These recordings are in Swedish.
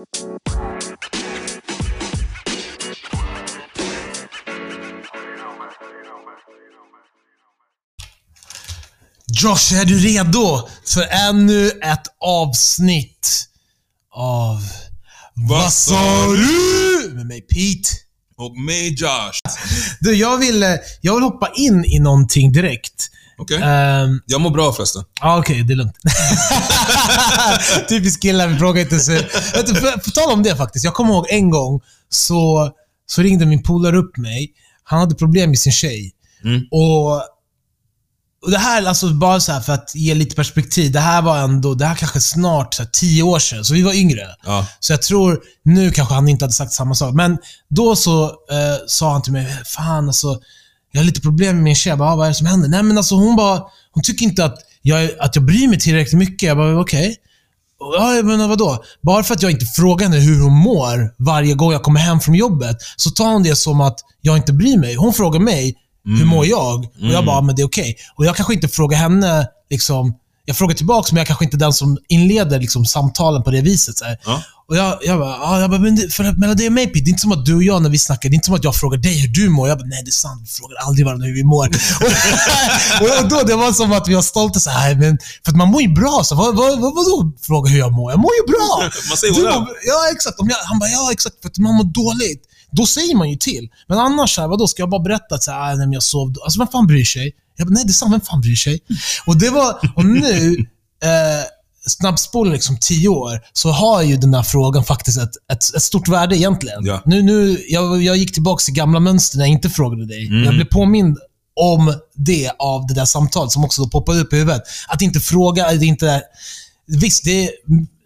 Josh, är du redo för ännu ett avsnitt av Vad sa du? Med mig Pete. Och mig Josh. Du, jag vill, eh, jag vill hoppa in i någonting direkt. Okej? Ehm, Jag mår bra förresten. Ja, okej. det är lugnt. Typiskt killar, vi frågar inte så. Vet du, För, för tal om det faktiskt. Jag kommer ihåg en gång så, så ringde min polare upp mig. Han hade problem med sin tjej. Mm. Och, och det här, alltså bara så här för att ge lite perspektiv. Det här var ändå, det här kanske snart så här, tio år sedan. Så vi var yngre. Ja. Så jag tror, nu kanske han inte hade sagt samma sak. Men då så eh, sa han till mig, fan alltså, jag har lite problem med min tjej. Jag bara, "Ah, vad är det som händer? Nej men alltså hon bara, hon tycker inte att jag, att jag bryr mig tillräckligt mycket. Jag bara, okej. Ja, men vadå? Bara för att jag inte frågar henne hur hon mår varje gång jag kommer hem från jobbet, så tar hon det som att jag inte bryr mig. Hon frågar mig, hur mår jag? Och jag bara, men det är okej. Och jag kanske inte frågar henne, liksom, jag frågar tillbaka, men jag kanske inte är den som inleder liksom, samtalen på det viset. Så. Ja. Och jag, jag bara, ja, jag bara men, det, för att, men det är mig Pete. Det är inte som att du och jag när vi snackar, det är inte som att jag frågar dig hur du mår. Jag bara, nej det är sant. Vi frågar aldrig varandra hur vi mår. och, och då, det var som att vi var stolta så här, men för att man mår ju bra. Så, vad, vad, vad, vadå fråga hur jag mår? Jag mår ju bra. Man säger Du mår-. Ja, exakt. Om jag, han bara, ja exakt. För att man mår dåligt. Då säger man ju till. Men annars, här, vadå, ska jag bara berätta att så här, "Ah, nej, jag sov då-" Alltså, vem fan bryr sig? Jag bara, nej det är sant, vem fan bryr sig? Och det var, och nu, eh, snabbspolar liksom tio år, så har ju den här frågan faktiskt ett, ett, ett stort värde egentligen. Ja. Nu, nu, jag, jag gick tillbaka till gamla mönster när jag inte frågade dig. Mm. Jag blev påmind om det av det där samtalet som också då poppade upp i huvudet. Att inte fråga, det är inte... Visst, det är,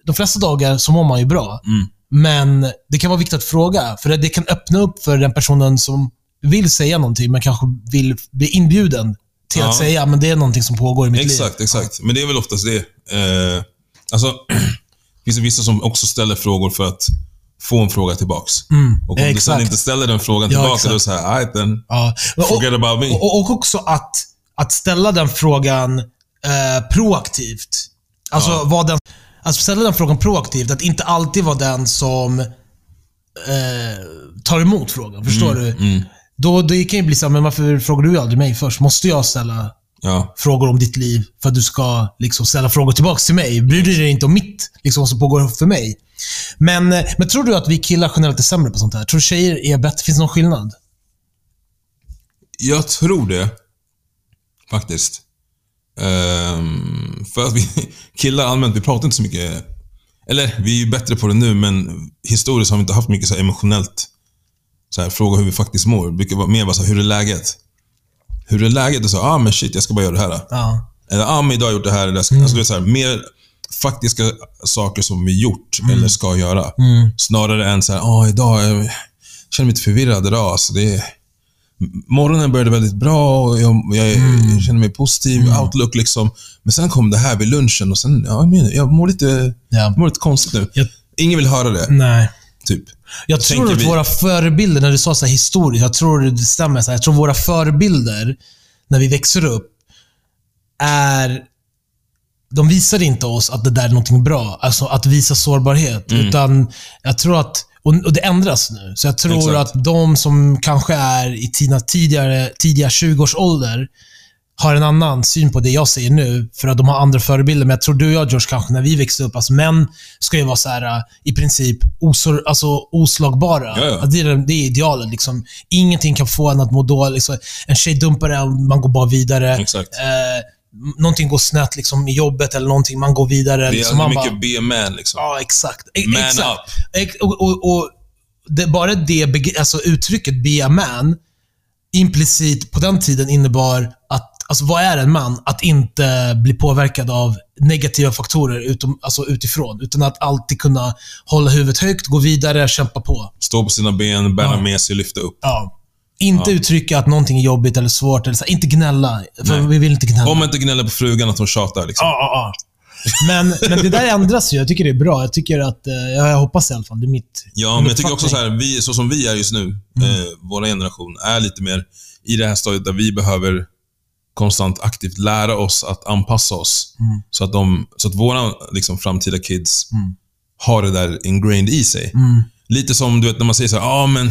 de flesta dagar så mår man ju bra. Mm. Men det kan vara viktigt att fråga, för det, kan öppna upp för den personen som vill säga någonting, men kanske vill bli inbjuden till Ja. att säga men det är någonting som pågår i mitt liv. Exakt, exakt. Men det är väl oftast det. Eh, alltså, det finns vissa som också ställer frågor för att få en fråga tillbaks. Och om du exakt. sen inte ställer den frågan Ja, tillbaka, exakt. då är det såhär, alright then. Ja. Och, Forget about me. och, och också att, att ställa den frågan eh, proaktivt. Alltså, Ja. vad den, alltså ställa den frågan proaktivt. Att inte alltid vara den som eh, tar emot frågan. Förstår Mm, du? Då, det kan ju bli så här, men varför frågar du aldrig mig först? Måste jag ställa Ja. frågor om ditt liv för att du ska liksom, ställa frågor tillbaka till mig? Bryr du dig inte om mitt, liksom, vad som pågår för mig? Men, eh, men tror du att vi killar generellt är sämre på sånt här? Tror du tjejer är bättre? Finns det någon skillnad? Jag tror det. Faktiskt. Ehm, för att vi killar allmänt, vi pratar inte så mycket. Eller, vi är ju bättre på det nu, men historiskt har vi inte haft mycket så emotionellt så här, fråga hur vi faktiskt mår. Det brukar vara mer bara så här, hur är läget? Hur är läget? Så, ah men shit, jag ska bara göra det här. Ja. Eller, ah men idag har jag gjort det här. Eller, ska, alltså, det är så här, mer faktiska saker som vi gjort eller ska göra. Snarare än så här, ah idag, jag känner mig lite förvirrad idag. Alltså, det är, morgonen började väldigt bra och jag, jag, jag känner mig positiv, outlook liksom. Men sen kom det här vid lunchen och sen, ja, jag mår lite, Ja. mår lite konstigt nu. Jag- Ingen vill höra det, Nej. Typ. Jag tror tänker att vi- våra förebilder, när du sa så här historiskt, jag tror det stämmer. Så här, jag tror våra förebilder, när vi växer upp, är... De visar inte oss att det där är någonting bra. Alltså att visa sårbarhet. Mm. Utan jag tror att... Och, och det ändras nu. Så jag tror Exakt. att de som kanske är i tina tidigare, tidiga 20-års ålder har en annan syn på det jag säger nu, för att de har andra förebilder. Men jag tror du och jag, George, kanske när vi växte upp, alltså män ska ju vara så här, äh, i princip osor, alltså, oslagbara. Ja, ja. Det, är, det är idealet. Liksom. Ingenting kan få en att må dåligt. Liksom. En tjej dumpar en, man går bara vidare. Exakt. Eh, någonting går snett liksom, i jobbet eller någonting, man går vidare. Det är liksom, man mycket bara, be a man liksom. Ja, exakt. E- Man exakt. up. Ex- Och, och, och det, bara det alltså uttrycket be a man implicit på den tiden innebar att, alltså vad är en man? Att inte bli påverkad av negativa faktorer utom, alltså utifrån. Utan att alltid kunna hålla huvudet högt, gå vidare, kämpa på. Stå på sina ben, bära Ja. med sig, lyfta upp. Ja. Inte Ja. uttrycka att någonting är jobbigt eller svårt. Eller så, inte gnälla. För Nej. vi vill inte gnälla. Om man inte gnäller på frugan att hon tjatar liksom. Ja, ja. Men, men det där ändras ju. Jag tycker det är bra. Jag tycker att, eh, ja, jag hoppas i alla fall. Det är mitt Ja, men jag tycker också så här, vi, så som vi är just nu, eh, vår generation, är lite mer i det här stadiet där vi behöver konstant aktivt lära oss att anpassa oss. Så att, de, så att våra liksom, framtida kids har det där ingrained i sig. Mm. Lite som du vet när man säger så ja ah, men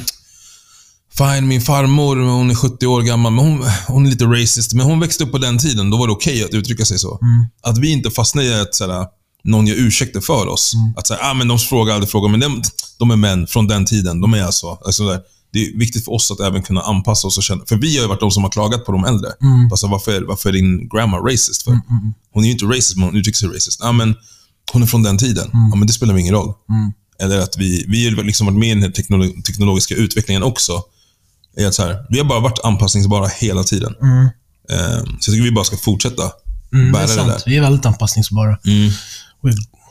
Fine, min farmor, hon är 70 år gammal, men hon, hon är lite racist. Men hon växte upp på den tiden, då var det okej att uttrycka sig så. Att vi inte fastnar i att såhär, någon gör ursäkter för oss. Att säga, ah, men de frågar aldrig frågor, men de, de är män från den tiden. De är alltså, alltså där. Det är viktigt för oss att även kunna anpassa oss och känna... För vi har ju varit de som har klagat på de äldre. Alltså, varför, varför är din grandma racist? För? Hon är ju inte racist, men hon uttrycker sig racist. Ah, men hon är från den tiden. Ja, men det spelar ingen roll. Eller att vi, vi har liksom varit med i den här teknolo- teknologiska utvecklingen också. Är att så här, vi har bara varit anpassningsbara hela tiden. Eh, så jag tycker vi bara ska fortsätta Mm, det bära är det, sant. där. Vi är väldigt anpassningsbara. Mm.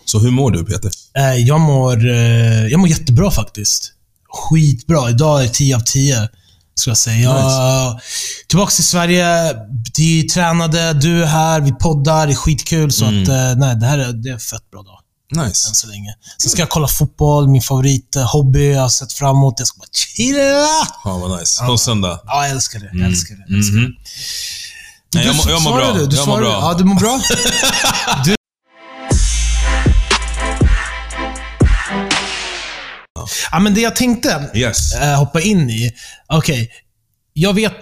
Så hur mår du Peter? eh, jag, mår, eh, jag mår jättebra faktiskt. Skitbra. Idag är 10 av 10. Ska jag säga. Jag, Tillbaka till Sverige. Vi tränade, du är här, vi poddar. Det är skitkul. Så Mm. att, eh, nej, det här är, det är en fett bra dag. Än Nice. så länge. Sen ska jag kolla fotboll, min favorit eh, hobby. Jag har sett fram emot. Jag ska bara chilla. Ja, vad nice. På söndag. Ja, jag älskar det. Jag älskar det. Jag älskar det. Mhm. Nej, jag, mår- jag mår svarade bra. Du, du jag mår bra. Ja, du mår bra? du... Ja, men det jag tänkte Yes. eh, hoppa in i. Okej, jag vet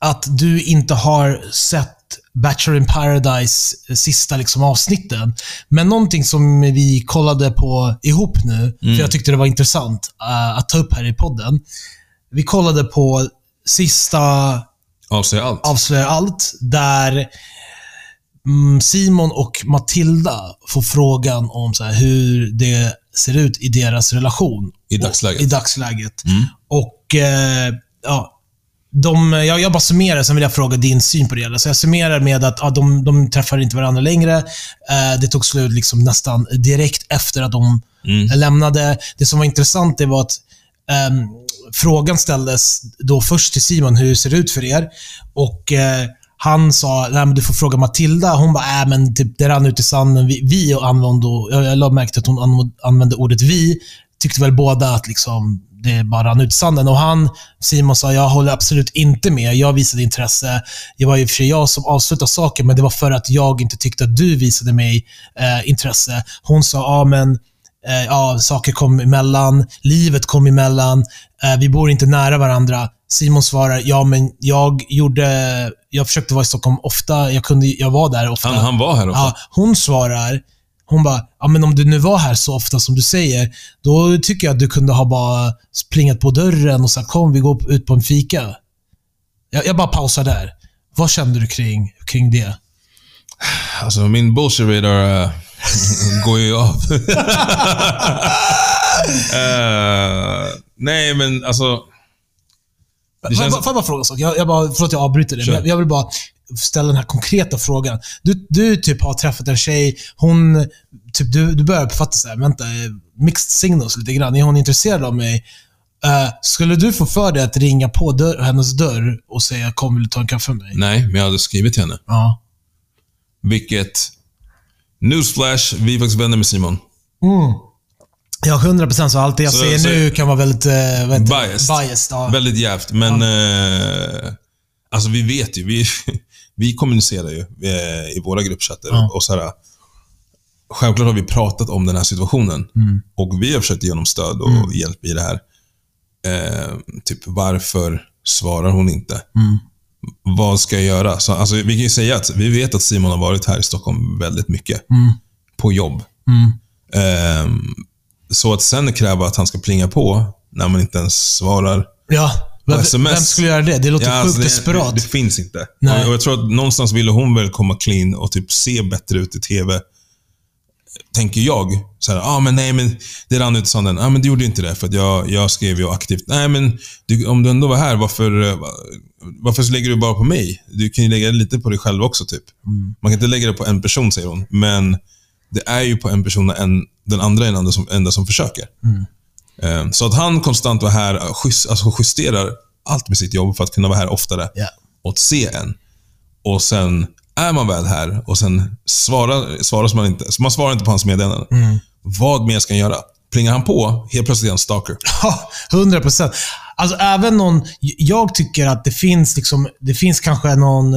att du inte har sett Bachelor in Paradise eh, sista liksom, avsnitten. Men någonting som vi kollade på ihop nu, för jag tyckte det var intressant eh, att ta upp här i podden. Vi kollade på sista Avslöja allt. avslöjar allt, där mm, Simon och Matilda får frågan om så här, hur det ser ut i deras relation. I dagsläget. I dagsläget. Mm. Och eh, ja, de, jag, jag bara summerar, sen vill jag fråga din syn på det hela. Så jag summerar med att ja, de, de träffar inte varandra längre. Eh, det tog slut liksom nästan direkt efter att de Mm. lämnade. Det som var intressant det var att ehm, frågan ställdes då först till Simon, hur ser det ut för er? Och eh, han sa, Nej, men du får fråga Matilda. Hon bara, äh, men typ, det rann ut i sanden. Vi, vi använde, jag, jag lade märke till att hon använde ordet vi. Tyckte väl båda att liksom, det bara rann ut i sanden. Och han, Simon sa, jag håller absolut inte med. Jag visade intresse. Det var ju för sig jag som avslutade saken, men det var för att jag inte tyckte att du visade mig eh, intresse. Hon sa, ja men eh, ja, saker kom emellan, livet kom emellan, eh, vi bor inte nära varandra. Simon svarar, ja men jag gjorde, jag försökte vara i Stockholm ofta, jag, kunde, jag var där ofta. Han, han var här också. Ja, hon svarar, hon bara, ja men om du nu var här så ofta som du säger, då tycker jag att du kunde ha bara springat på dörren och sagt kom vi går ut på en fika. Jag, jag bara pausar där. Vad kände du kring, kring det? Alltså, min bullshit radar eh, går ju av. Eh, nej, men alltså... Det känns... jag, får jag bara fråga en sak? Jag, jag bara, förlåt att jag avbryter Kör. men jag, vill bara ställa den här konkreta frågan. Du, du typ har träffat en tjej, hon, typ, du, du börjar uppfatta så här, vänta, mixed signals lite grann. Är hon intresserad av mig? Eh, skulle du få för dig att ringa på dörr, hennes dörr och säga kom vill du ta en kaffe med mig? Nej, men jag hade skrivit till henne. Ja. Vilket... Newsflash, vi är faktiskt vänner med Simon. Mm. Ja, 100% så allt det jag Så- säger så- nu kan vara väldigt... Uh, vet, Biased. biased ja. Väldigt jävt, men... Eh, alltså, vi vet ju. Vi, vi kommunicerar ju eh, i våra gruppchatter. Ja. Och så här, självklart har vi pratat om den här situationen. Mm. Och vi har försökt ge honom stöd och hjälp i det här. Eh, typ, varför svarar hon inte? Mm. Vad ska jag göra? Så, alltså, vi kan ju säga att vi vet att Simon har varit här i Stockholm väldigt mycket. Mm. På jobb. Mm. Så att sen kräva att han ska plinga på när man inte ens svarar. Ja, vem, sms. vem skulle göra det? Det låter Ja, sjukt alltså desperat. det, det finns inte. Nej. Och, jag tror att någonstans ville hon väl komma clean och typ se bättre ut i TV. Tänker jag. Så här, ah, men nej, men det rann ut i sanden. Ah, men du gjorde inte det för jag, jag skrev ju aktivt. Nej, men du, om du ändå var här, varför, varför lägger du bara på mig? Du kan ju lägga det lite på dig själv också. typ. Mm. Man kan inte lägga det på en person, säger hon. Men det är ju på en person en, den andra är den enda som, enda som försöker. Mm. Eh, Så att han konstant var här, just, alltså justerar allt med sitt jobb för att kunna vara här oftare Ja. och se en. Och sen är man väl här och sen svarar, svarar man inte. Så man svarar inte på hans meddelanden. Mm. Vad mer ska han göra? Plingar han på, helt plötsligt är han stalker. Ja, 100 procent. Alltså även någon... Jag tycker att det finns liksom, det finns kanske någon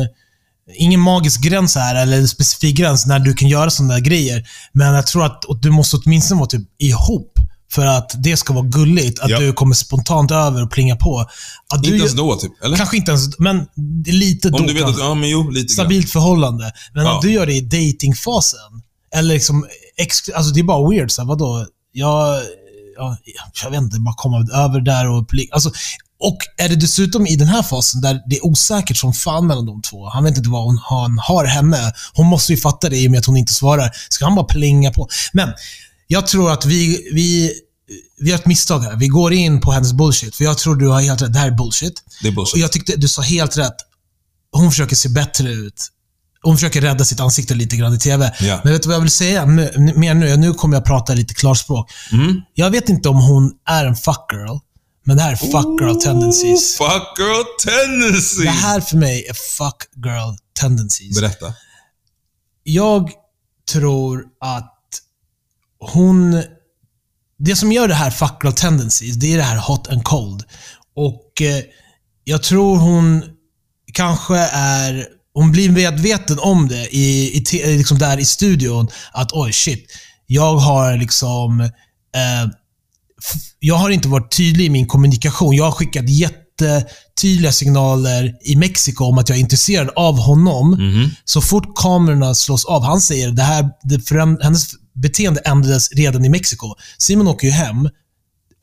ingen magisk gräns här, eller en specifik gräns när du kan göra sådana där grejer. Men jag tror att du måste åtminstone vara typ ihop för att det ska vara gulligt. Att Ja. du kommer spontant över och plinga på. Att du, Inte ens då, typ. Eller? Kanske inte ens, men lite då Om du vet att, ja men jo, lite grann. Stabilt förhållande. Men Ja. att du gör det i datingfasen eller liksom, alltså det är bara weird. Så här, vadå? Jag, jag, jag vet inte, bara komma över där och pli- alltså, Och är det dessutom i den här fasen där det är osäkert som fan mellan de två. Han vet inte vad hon, han har henne. Hon måste ju fatta det i och med att hon inte svarar. Ska han bara plinga på? Men jag tror att vi, vi, vi har ett misstag här. Vi går in på hennes bullshit. För jag tror du har helt rätt. Det här är bullshit. Det är Och bullshit. jag tyckte du sa helt rätt. Hon försöker se bättre ut. Hon försöker rädda sitt ansikte lite grann i TV. Ja. Men vet du vad jag vill säga mer nu? Nu kommer jag prata lite klarspråk. Mm. Jag vet inte om hon är en fuckgirl, men det här är fuck girl tendencies. Fuck girl tendency! Det här för mig är fuck girl tendencies. Berätta. Jag tror att hon... Det som gör det här fuck girl tendencies, det är det här hot and cold. Och eh, jag tror hon kanske är... Hon blir medveten om det i, i, liksom där i studion. Att oj, shit. Jag har liksom... Eh, jag har inte varit tydlig i min kommunikation. Jag har skickat jättetydliga signaler i Mexiko om att jag är intresserad av honom. Mhm. Så fort kamerorna slås av, han säger det här, det föränd- hennes beteende ändrades redan i Mexiko. Simon åker ju hem.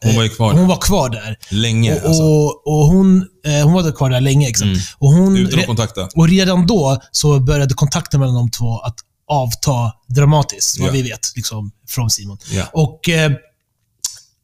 Hon var ju kvar Hon var kvar där. länge. Och, alltså. och, och hon, eh, hon var kvar där länge. Exakt. Mm. Och, hon, Utan att kontakta. och redan då så började kontakten mellan de två att avta dramatiskt, vad Ja. vi vet liksom, från Simon. Ja. Och, eh,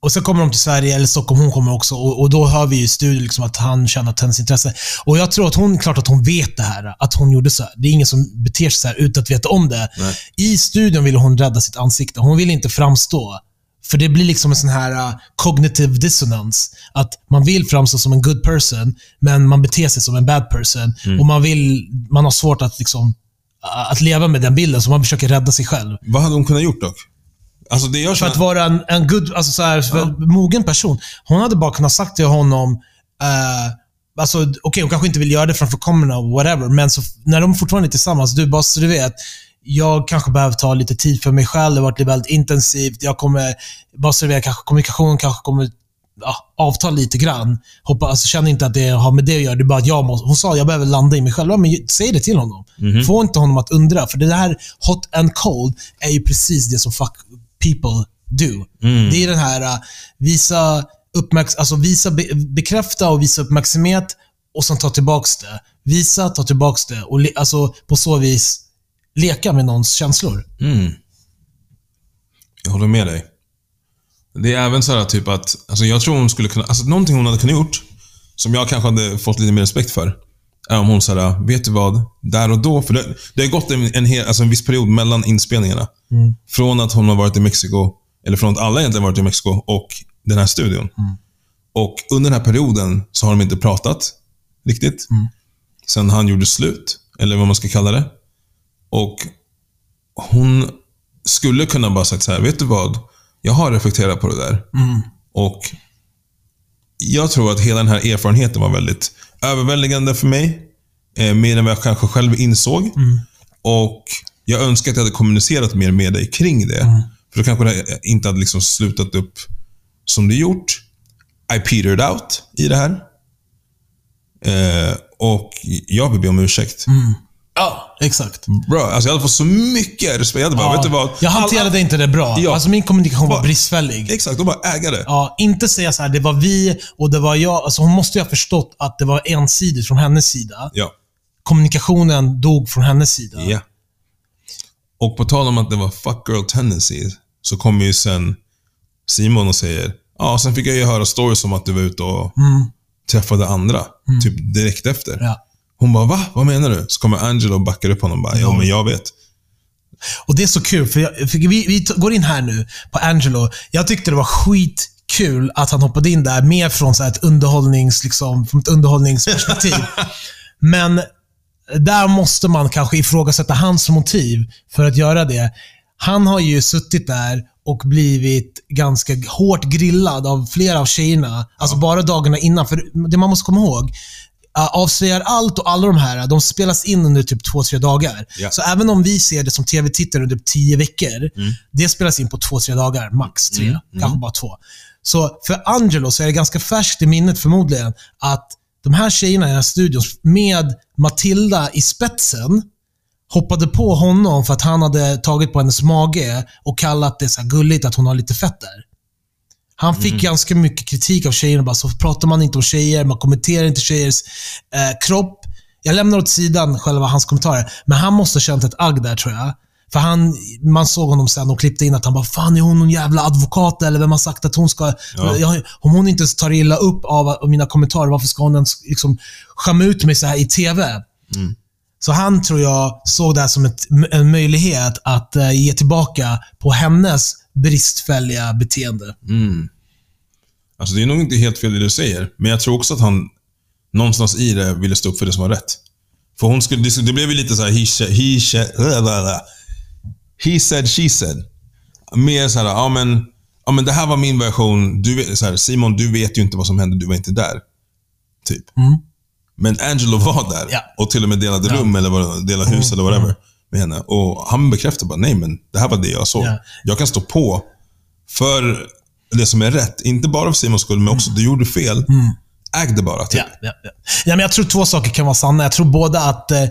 och sen kommer de till Sverige, eller Stockholm, hon kommer också. Och, och då hör vi i studion liksom att han känner att hennes intresse. Och jag tror att hon, klart att hon vet det här, att hon gjorde så här. Det är ingen som beter sig så här utan att veta om det. Nej. I studion vill hon rädda sitt ansikte. Hon vill inte framstå. För det blir liksom en sån här uh, cognitive dissonance. Att man vill framstå som en good person, men man beter sig som en bad person. Mm. Och man, vill, man har svårt att, liksom, uh, att leva med den bilden, så man försöker rädda sig själv. Vad hade hon kunnat gjort dock? Alltså det jag För att vara en, en good, alltså så här, för mogen person. Hon hade bara kunnat sagt till honom, uh, alltså okej, hon kanske inte vill göra det framför kamerorna whatever, men så, när de fortfarande är tillsammans, du bara så du vet, jag kanske behöver ta lite tid för mig själv. Det har varit väldigt intensivt. Jag kommer, bara så du vet, kanske kommunikationen kanske kommer ja, avta lite grann. Hoppas, alltså, känner inte att det har med det att göra. Det är bara att jag måste, hon sa jag behöver landa i mig själv. Ja, men säg det till honom. Få inte honom att undra. För det här hot and cold är ju precis det som fuck people do. Det är den här, uh, visa, uppmärks alltså visa be bekräfta och visa uppmärksamhet och sen ta tillbaks det. Visa, ta tillbaks det och alltså, på så vis leka med någons känslor. Mm. Jag håller med dig. Det är även så här typ att, alltså jag tror hon skulle kunna, alltså någonting hon hade kunnat gjort, som jag kanske hade fått lite mer respekt för, om hon såhär, vet du vad? Där och då, för det, det har gått en, en, hel, alltså en viss period mellan inspelningarna. Från att hon har varit i Mexiko, eller från att alla egentligen varit i Mexiko, och den här studion. Och under den här perioden så har de inte pratat riktigt. Sen han gjorde slut, eller vad man ska kalla det. Och hon skulle kunna bara sagt så här, vet du vad? Jag har reflekterat på det där. Och jag tror att hela den här erfarenheten var väldigt överväldigande för mig. Eh, mer än vad jag kanske själv insåg. Och jag önskar att jag hade kommunicerat mer med dig kring det. För då kanske det inte hade liksom slutat upp som det gjort. I petered out i det här. Eh, och jag vill be om ursäkt. Ja, exakt. Bra, alltså jag hade fått så mycket respekt. Jag hade bara, Ja, vet du vad? jag hanterade Alla- inte det bra. Ja. Alltså min kommunikation var Bara- bristfällig. Exakt, de bara äga det. Ja, inte säga så här, det var vi och det var jag. Alltså hon måste ju ha förstått att det var ensidigt från hennes sida. Ja. Kommunikationen dog från hennes sida. Ja. Och på tal om att det var fuck girl tendencies, så kommer ju sen Simon och säger, ja, sen fick jag ju höra stories om att du var ute och träffade andra. Typ direkt efter. Mm. Ja. Hon bara, va? Vad menar du? Så kommer Angelo och backar upp honom och bara, ja men jag vet. Och det är så kul, för, jag, för vi, vi går in här nu på Angelo. Jag tyckte det var skitkul att han hoppade in där, mer från så ett, underhållnings, liksom, från ett underhållningsperspektiv. Men där måste man kanske ifrågasätta hans motiv för att göra det. Han har ju suttit där och blivit ganska hårt grillad av flera av tjejerna. Alltså bara dagarna innan. För det man måste komma ihåg, avslöjar allt och alla de här, de spelas in under typ två, tre dagar. Ja. Så även om vi ser det som tv-tittare under tio veckor, det spelas in på två, tre dagar. Max tre. Kanske bara två. Så för Angelo så är det ganska färskt i minnet förmodligen att de här tjejerna i den här studion med Matilda i spetsen hoppade på honom för att han hade tagit på hennes mage och kallat det så gulligt att hon har lite fett där. Han fick ganska mycket kritik av tjejerna. Bara, så pratar man inte om tjejer, man kommenterar inte tjejers eh, kropp. Jag lämnar åt sidan själva hans kommentarer, men han måste ha känt ett agg där tror jag. För han, man såg honom sen och klippte in att han bara “Fan, är hon någon jävla advokat eller vem har sagt att hon ska... Ja. Jag, om hon inte ens tar illa upp av, av mina kommentarer, varför ska hon ens liksom skämma ut mig så här i TV?” Så han tror jag såg det här som ett, en möjlighet att eh, ge tillbaka på hennes bristfälliga beteende. Alltså det är nog inte helt fel det du säger, men jag tror också att han någonstans i det ville stå upp för det som var rätt. För hon skulle, det, blev ju lite så här, he, said- he, said- he said, she said. Mer så här, ja men, ja men det här var min version. Du, så här, Simon, du vet ju inte vad som hände, du var inte där. Typ. Men Angelo var där Ja. och till och med delade rum eller vad, delade hus eller whatever med henne. Och han bekräftade bara, nej men det här var det jag såg. Ja. Jag kan stå på för det som är rätt. Inte bara för Simons skull, men också du gjorde fel. Äg det bara. Typ. Ja, ja, ja. ja, men jag tror två saker kan vara sanna. Jag tror både att... eh,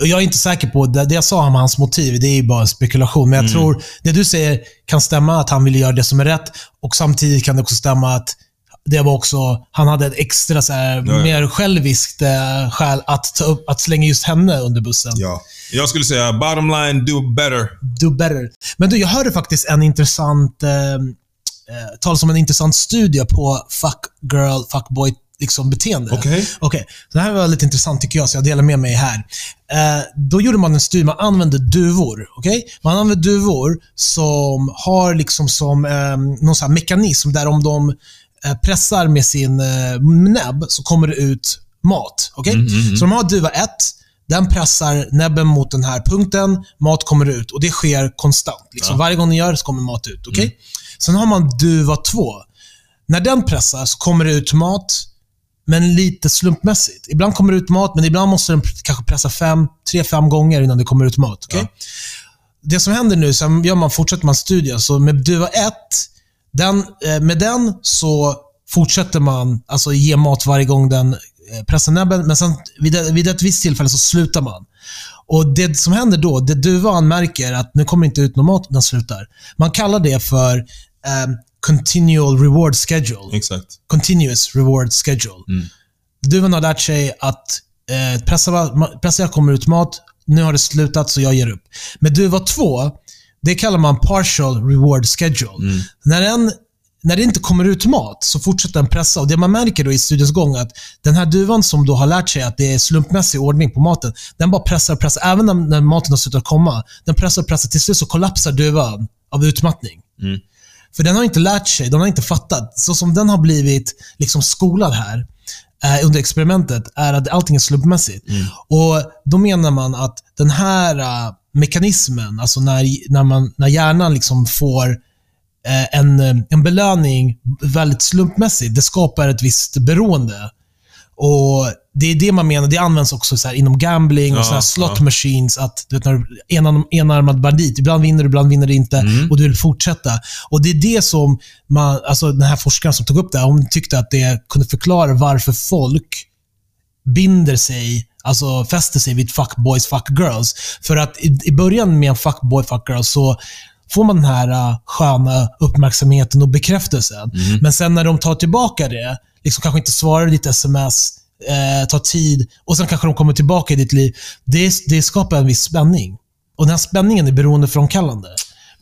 och jag är inte säker på, det, det jag sa om hans motiv, det är ju bara spekulation. Men jag tror, det du säger kan stämma, att han ville göra det som är rätt. Och samtidigt kan det också stämma att det var också, han hade ett extra så här, ja. mer själviskt eh, skäl att, ta upp, att slänga just henne under bussen. Ja. Jag skulle säga, bottom line, do better. Do better. Men du, jag hörde faktiskt en intressant, eh, eh, talas om en intressant studie på fuck girl, fuckboy liksom beteende. Okej. Okej, så det här var lite intressant tycker jag, så jag delar med mig här. Eh, då gjorde man en studie, man använde duvor. okej? Man använde duvor som har liksom som eh, någon mekanism där om de pressar med sin eh, näbb så kommer det ut mat. okej? Så de har duva 1, den pressar näbben mot den här punkten, mat kommer ut och det sker konstant. Liksom. Varje gång den gör det så kommer mat ut. okej? Sen har man duva 2. När den pressar så kommer det ut mat, men lite slumpmässigt. Ibland kommer det ut mat, men ibland måste den kanske pressa fem, tre, fem gånger innan det kommer ut mat. okej? Det som händer nu, sen gör man, fortsätter man studien. Så med duva 1, den, eh, med den så fortsätter man alltså ge mat varje gång den eh, pressar näbben, men sen vid, vid ett visst tillfälle så slutar man. Och Det som händer då, det duvan märker att nu kommer inte ut någon mat, den slutar. Man kallar det för eh, continual reward schedule Exakt. continuous reward schedule. Duvan har lärt sig att eh, pressa, ma- pressa kommer ut mat, nu har det slutat så jag ger upp. Med duva 2, det kallar man partial reward schedule. När, den, när det inte kommer ut mat så fortsätter den pressa. Och Det man märker då i studiens gång att den här duvan som då har lärt sig att det är slumpmässig ordning på maten, den bara pressar och pressar. Även när, när maten har slutat komma. Den pressar och pressar. Till slut så kollapsar duvan av utmattning. För den har inte lärt sig, den har inte fattat. Så som den har blivit liksom skolad här eh, under experimentet är att allting är slumpmässigt. Och Då menar man att den här eh, mekanismen, alltså när, när, man, när hjärnan liksom får eh, en, eh, en belöning väldigt slumpmässigt, det skapar ett visst beroende. Och Det är det man menar. Det används också så inom gambling och Ja, så här slot ja. machines. Att, du vet, när du enan, enarmad bandit. Ibland vinner du, ibland vinner du inte. Och du vill fortsätta. Och Det är det som man, alltså den här forskaren som tog upp det, här, hon tyckte att det kunde förklara varför folk binder sig, alltså fäster sig vid fuckboys, fuckgirls. För att i, i början med en fuckboy, fuckgirl så får man den här uh, sköna uppmärksamheten och bekräftelsen. Men sen när de tar tillbaka det, liksom kanske inte svarar ditt sms, eh, tar tid och sen kanske de kommer tillbaka i ditt liv. Det, det skapar en viss spänning. Och den här spänningen är beroendeframkallande.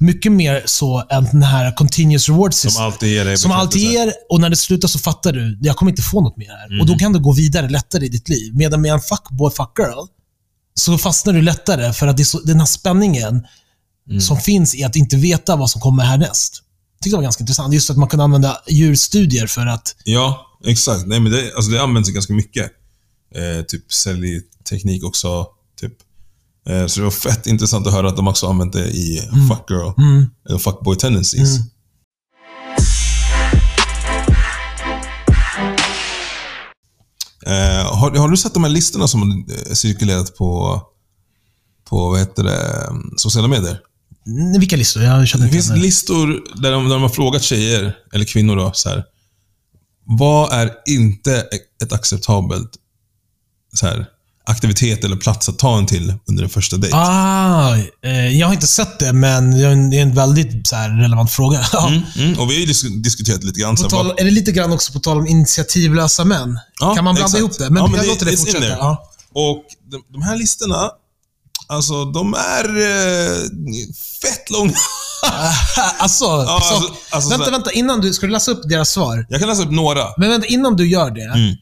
Mycket mer så än den här continuous reward system. Som alltid ger dig Som alltid ger, och när det slutar så fattar du, jag kommer inte få något mer här. Och då kan du gå vidare lättare i ditt liv. Medan med en fuckboy, fuckgirl, så fastnar du lättare för att det är så, den här spänningen som finns i att inte veta vad som kommer härnäst. Jag tyckte det var ganska intressant. Just att man kan använda djurstudier för att... Ja, exakt. Nej, men det, alltså det används ganska mycket. Eh, typ säljteknik också. Typ. Eh, så det var fett intressant att höra att de också använt det i Fuck Girl. Eller Fuckboy Tendencies. Eh, har, har du sett de här listorna som har cirkulerat på, på vad heter det, sociala medier? Mm, Vilka listor? Jag känner Det inte finns det. listor där de, där de har frågat tjejer, eller kvinnor då, så här. Vad är inte ett acceptabelt så här, aktivitet eller plats att ta en till under en första dejt? Ah, eh, jag har inte sett det, men det är en, det är en väldigt så här, relevant fråga. Mm, mm, och vi har ju dis- diskuterat lite grann. På tal, är det lite grann också på tal om initiativlösa män? Ja, kan man blanda exakt. ihop det? Men, Ja, men jag det- låter det fortsätta. Ja. Och de, de här listorna, alltså de är eh, fett långa. alltså, Ja, så, alltså- alltså vänta, vänta. Innan du, ska du läsa upp deras svar? Jag kan läsa upp några. Men vänta, innan du gör det. Mm.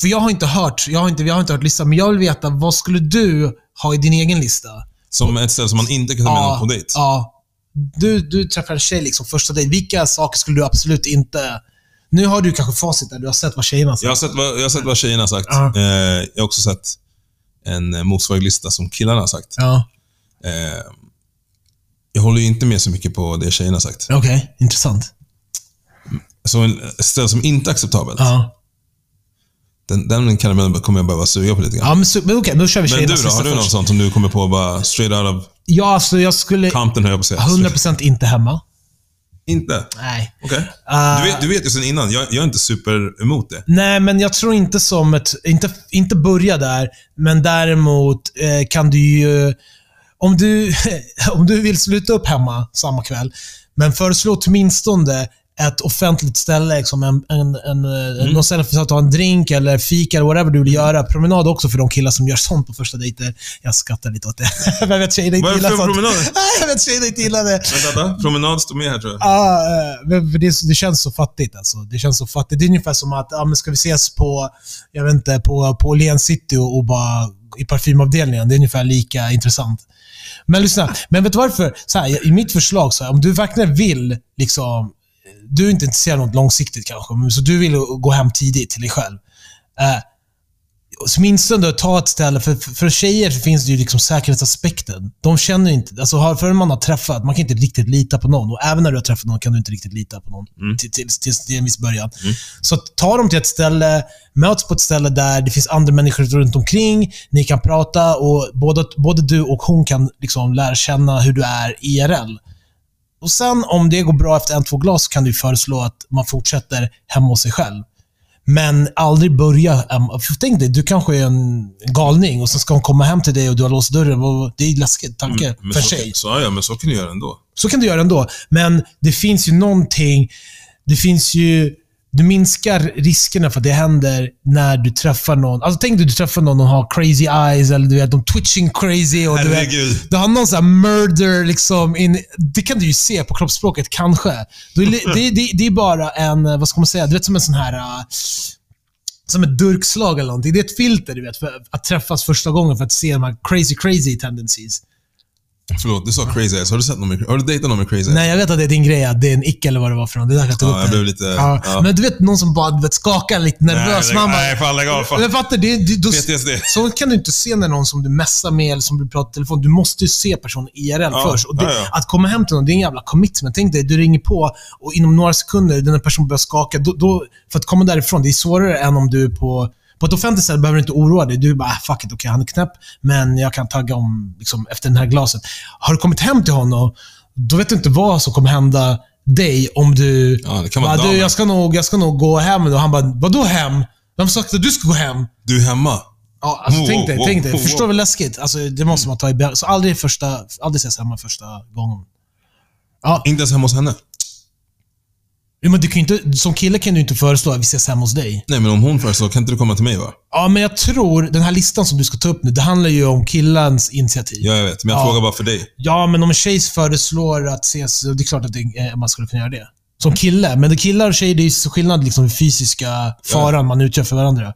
För jag har inte hört, jag har inte, jag har inte hört listan, men jag vill veta, vad skulle du ha i din egen lista? Som ett ställe som man inte kan ta med någon på dejt. ja. Du, du träffar en tjej liksom första dejt. Vilka saker skulle du absolut inte... Nu har du kanske facit där, du har sett vad tjejerna Jag säger. har sett vad, jag har sett vad tjejerna har sagt. Ja. Eh, jag har också sett en motsvarande lista som killarna har sagt. Ja, Eh, jag håller ju inte med så mycket på det tjejerna har sagt. okej. Intressant. Så ett ställe som inte är acceptabelt, Ja. Den, den kan jag, kommer jag behöva suga på lite grann. Ja, men, okej, då kör vi Men du då? Har du något sånt som du kommer på bara straight out of Ja, alltså jag skulle... Compton, höll jag på att säga. 100% inte hemma. Inte? Nej. Okej. Uh, Du, vet, du vet ju sen innan, jag, jag är inte super emot det. Nej, men jag tror inte som ett... Inte, inte börja där, men däremot eh, kan du ju... Om du, om du vill sluta upp hemma samma kväll, men föreslå åtminstone ett offentligt ställe, liksom en, en, en, mm. någon ställe för att ta en drink eller fika eller whatever du vill göra. Promenad också för de killar som gör sånt på första dejter. Jag skrattar lite åt det. jag vet tjejer inte gillar sånt. promenad? Jag vet tjejer inte gillar det. Vänta, vänta. Promenad står med här tror jag. Ja, eh, men det, det känns så fattigt alltså. Det känns så fattigt. Det är ungefär som att, ja men ska vi ses på, jag vet inte, på, på Åhléns City och, och bara i parfymavdelningen. Det är ungefär lika intressant. Men lyssna, men vet du varför? Så här, I mitt förslag, så här, om du verkligen vill, liksom, du är inte intresserad av något långsiktigt kanske, så du vill gå hem tidigt till dig själv. Eh, så åtminstone ta ett ställe, för, för, för tjejer så finns det ju liksom säkerhetsaspekten. De känner inte, alltså har- förrän man har träffat, man kan inte riktigt lita på någon. Och även när du har träffat någon kan du inte riktigt lita på någon till, till, till, till en viss början. Så att ta dem till ett ställe, möts på ett ställe där det finns andra människor runt omkring, ni kan prata och både, både du och hon kan liksom lära känna hur du är IRL. Och sen om det går bra efter en, två glas kan du föreslå att man fortsätter hemma hos sig själv. Men aldrig börja hemma. Tänk dig, du kanske är en galning och sen ska hon komma hem till dig och du har låst dörren. Det är en läskig tanke Mm, Men för så, tjej. så, ja, men så kan du göra ändå. Så kan du göra ändå. Men det finns ju någonting... Det finns ju... Du minskar riskerna för att det händer när du träffar någon. Alltså tänk dig du träffar någon och har crazy eyes eller du vet, de twitching crazy. Och du, vet, du har någon sån här murder liksom. In, det kan du ju se på kroppsspråket, kanske. Det, det, det, det är bara en, vad ska man säga, du vet som en sån här... uh, som ett durkslag eller någonting. Det är ett filter, du vet, för att träffas första gången för att se de här crazy, crazy tendencies. Förlåt, du sa crazy eyes. Har du sett någon med, har du dejtat någon med crazy eyes? Nej, jag vet att det är din grej, att det är en icke eller vad det var för något. Det är därför jag tog Ja, upp jag blev lite- Ja. ja. Men du vet, någon som bara vet, skakar lite nervös. Nej, man bara, nej, fan lägg av. Fan. jag fattar, det, det, då, så kan du inte se när någon som du messar med eller som du pratar i telefon. Du måste ju se personen IRL Ja, först. Och det. Att komma hem till någon, det är en jävla commitment. Tänk dig, du ringer på och inom några sekunder, den här personen börjar skaka. Då, då, för att komma därifrån, det är svårare än om du är på på ett offentligt ställe behöver du inte oroa dig. Du är bara, ah, fuck it, okej, han är knäpp, men jag kan tagga om liksom, efter det här glaset. Har du kommit hem till honom, då vet du inte vad som kommer hända dig om du... Ja, det kan vara bara, du, jag ska, nog, jag ska nog gå hem. Och han bara, vadå hem? Vem sa att du ska gå hem? Du är hemma. Ja, alltså, Wow, tänk dig, wow, tänk dig. wow, Förstår du vad läskigt? Alltså, det måste man ta i beaktande. Så aldrig, första, aldrig ses hemma första gången. Ja, Inte ens hemma hos henne. Men du kan inte, som kille kan du inte föreslå att vi ses hemma hos dig. Nej, men om hon föreslår, kan inte du komma till mig va? Ja, men jag tror, den här listan som du ska ta upp nu, det handlar ju om killans initiativ. Ja, jag vet. Men jag Ja. frågar bara för dig. Ja, men om en tjej föreslår att ses, det är klart att det, eh, man skulle kunna göra det. Som kille. Men det killar och tjejer, det är ju skillnad liksom i fysiska faran man utgör för varandra.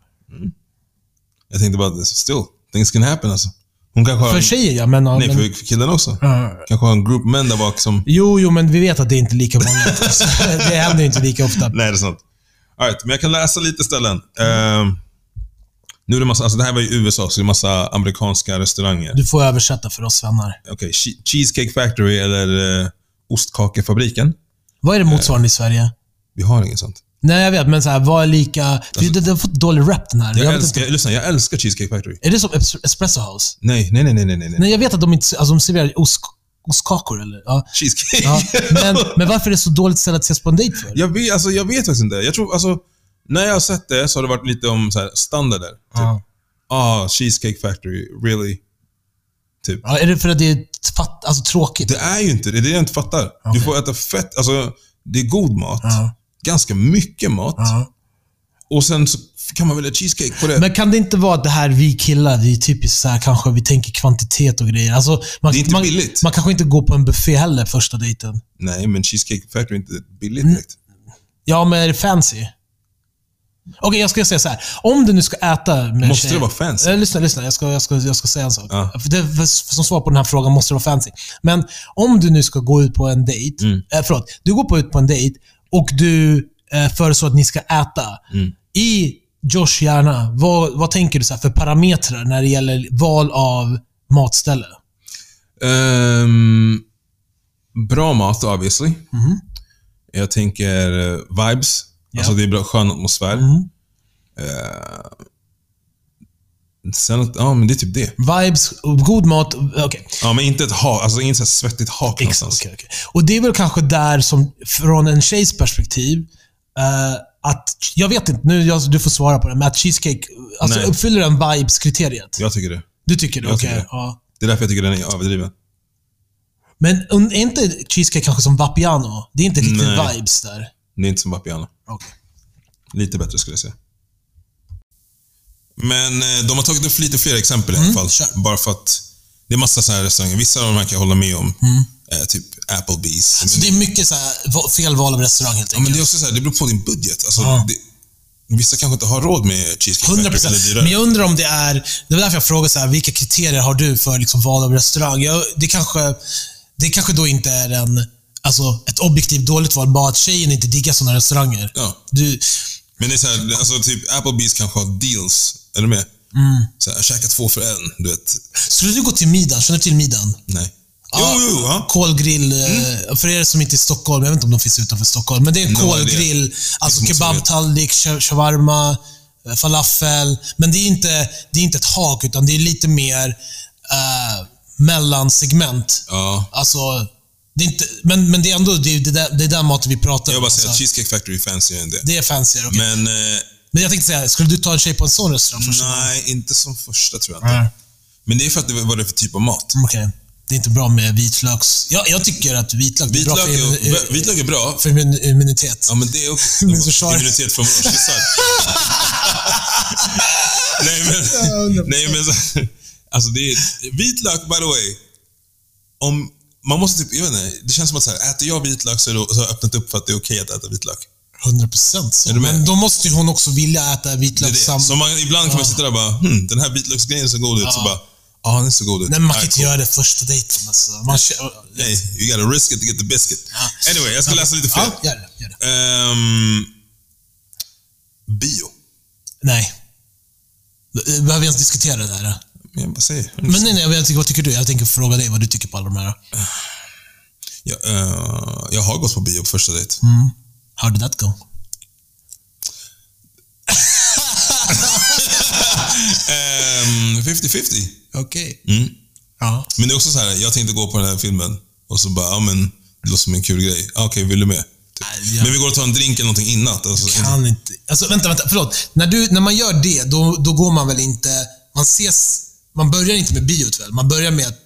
Jag tänkte bara, still, things can happen alltså. Hon kanske. För tjejer ja, men... Nej, men för killen också. Ja. Kanske har en group män där bak som... Jo, jo, men vi vet att det är inte lika vanligt. Alltså, det händer inte lika ofta. Nej, det är sant. All right, men jag kan läsa lite ställen. Ehm, nu är det massa, alltså det här var i USA, så det är massa amerikanska restauranger. Du får översätta för oss svennar. Okej, Che- Cheesecake Factory eller uh, Ostkakefabriken. Vad är det motsvarande i Sverige? Vi har inget sånt. Nej, jag vet, men så här, vad är lika... det, det har fått dålig rap den här. Alltså- Jag, Jag älskar, lyssna, jag älskar Cheesecake Factory. är det som es- Espresso House? Nej, nej, nej, nej, nej, nej. Nej, jag vet att de inte alltså, de serverar ost, ostkakor, eller? Ja. Cheesecake. Ja. Men, men varför är det så dåligt ställe att ses på en dejt för? jag, vet, alltså, jag vet faktiskt inte. Jag tror, alltså, när jag har sett det så har det varit lite om så här, standarder. Typ, Ja. ah, Cheesecake Factory, really? Typ. Ja, är det för att det är fatt, alltså, tråkigt? Det är ju inte det. Det är det jag inte fattar. Du får äta fett, alltså, det är god mat. Ja. Ganska mycket mat. Ja. Och sen så kan man välja cheesecake på det. Men kan det inte vara att det här vi killar, vi är typiskt så här, kanske vi tänker kvantitet och grejer. Alltså, man, Det är inte man, billigt. Man kanske inte går på en buffé heller första dejten. Nej, men Cheesecake Factory är inte billigt direkt. Ja, men är det fancy? Okej, jag ska säga så här. Om du nu ska äta med Måste tjejer- det vara fancy? Eh, lyssna, lyssna. Jag ska, jag, ska, jag ska säga en sak. Ja. För det, för, som svar på den här frågan måste det vara fancy. Men om du nu ska gå ut på en dejt. Mm. Eh, förlåt. Du går på ut på en dejt och du eh, föreslår att ni ska äta. Mm. I Josh hjärna, vad, vad tänker du så här för parametrar när det gäller val av matställe? Ehm, bra mat, obviously. Mhm. Jag tänker eh, vibes. Alltså det är bra, skön atmosfär. Mhm. Eh, sen, ja men det är typ det. Vibes, god mat. Okej. Ja, men inte ett ha, alltså inget så svettigt hak Exakt. någonstans. okej, okej. Och det är väl kanske där som, från en tjejs perspektiv, eh, att, jag vet inte, nu jag, du får svara på det, men att cheesecake alltså, Nej. uppfyller den vibes-kriteriet? Jag tycker det. Du tycker det? Okej. tycker det. ja. Det är därför jag tycker den är överdriven. Men är inte cheesecake kanske som Vapiano? Det är inte riktigt Nej. vibes där. Det är inte som Vapiano. Okej. Lite bättre skulle jag säga. Men eh, de har tagit upp lite fler exempel i alla fall. Mm, kör. Bara för att det är massa så här restauranger. Vissa av de här kan jag hålla med om. Eh, typ Applebee's. Mm. Så det är mycket så här, fel val av restaurang helt Ja, men enkelt. det är också så här, det beror på din budget. Alltså, Ja. det, vissa kanske inte har råd med Cheesecake 100 Factory eller dyrare. Men jag undrar om det är... Det var därför jag frågade så här, vilka kriterier har du för liksom val av restaurang? Jag, det, kanske, det kanske då inte är en, alltså, ett objektivt dåligt val, bara att tjejen inte diggar sådana restauranger. Ja. Du, Men det är så här, alltså typ Applebee's kanske har deals. Är du med? Mm. Så här, käka två för en, du vet. skulle du gå till middagen? Känner du till middagen? Nej. Ja. Jo, jo, ja. Mm. Kolgrill, eh, för er som inte är i Stockholm, jag vet inte om de finns utanför Stockholm, men det är en No kolgrill, alltså kebabtallrik, sh- shawarma, eh, falafel. Men det är inte, det är inte ett hak, utan det är lite mer eh, mellansegment. Ja. Alltså, det är inte, men, men det är ändå det är, det där, det är den maten vi pratar Jag om. bara säger att. Cheesecake Factory är fancy än det. Det är fancyare, okej. Men eh, Men jag tänkte säga, skulle du ta en tjej på en sån restaurang nej, inte som första tror jag inte. Nej. Men det är för att det vad det för typ av mat. Mm, Okej. Det är inte bra med vitlöks... Ja, jag tycker att vitlök är bra Vitlök för, är, vitlök är bra. för immun- immunitet. Ja, men det är också immunitet från? Kyssar? nej, men... nej, men så, alltså det är... Vitlök, by the way. Om, man måste typ, jag vet inte, det känns som att så här, äter jag vitlök så, har jag öppnat upp för att det är okej att äta vitlök. 100 procent så. Men då måste ju hon också vilja äta Det är vitlök det. Så man, ibland kan man sitta där och bara, hmm, den här vitlöksgrejen ser god ut. Så bara, ja, den ser god ut. Nej, man kan inte cool. göra det första dejten. Alltså. Man Hey, you gotta risk it to get the biscuit. Anyway, jag ska läsa lite fler. Ja, gör det. Gör det. Ehm, bio. Nej. Behöver vi ens diskutera det här? Men jag bara säger. Men nej, nej, jag tycker, vad tycker du? Jag tänker fråga dig vad du tycker på alla de här. Jag, eh, jag har gått på bio på första dejt. Mm. How did that go? Ehm, 50-50. Okej. Mm. Ja. Men det är också så här, jag tänkte gå på den här filmen och så bara, ja men, det låter som en kul grej. Ah, Okej, vill du med? Typ. Men vi går och tar en drink eller någonting innan. Alltså, kan inte... Alltså, vänta, vänta. Förlåt. När, du, när man gör det, då, då går man väl inte... Man ses... Man börjar inte med biot väl? Man börjar med att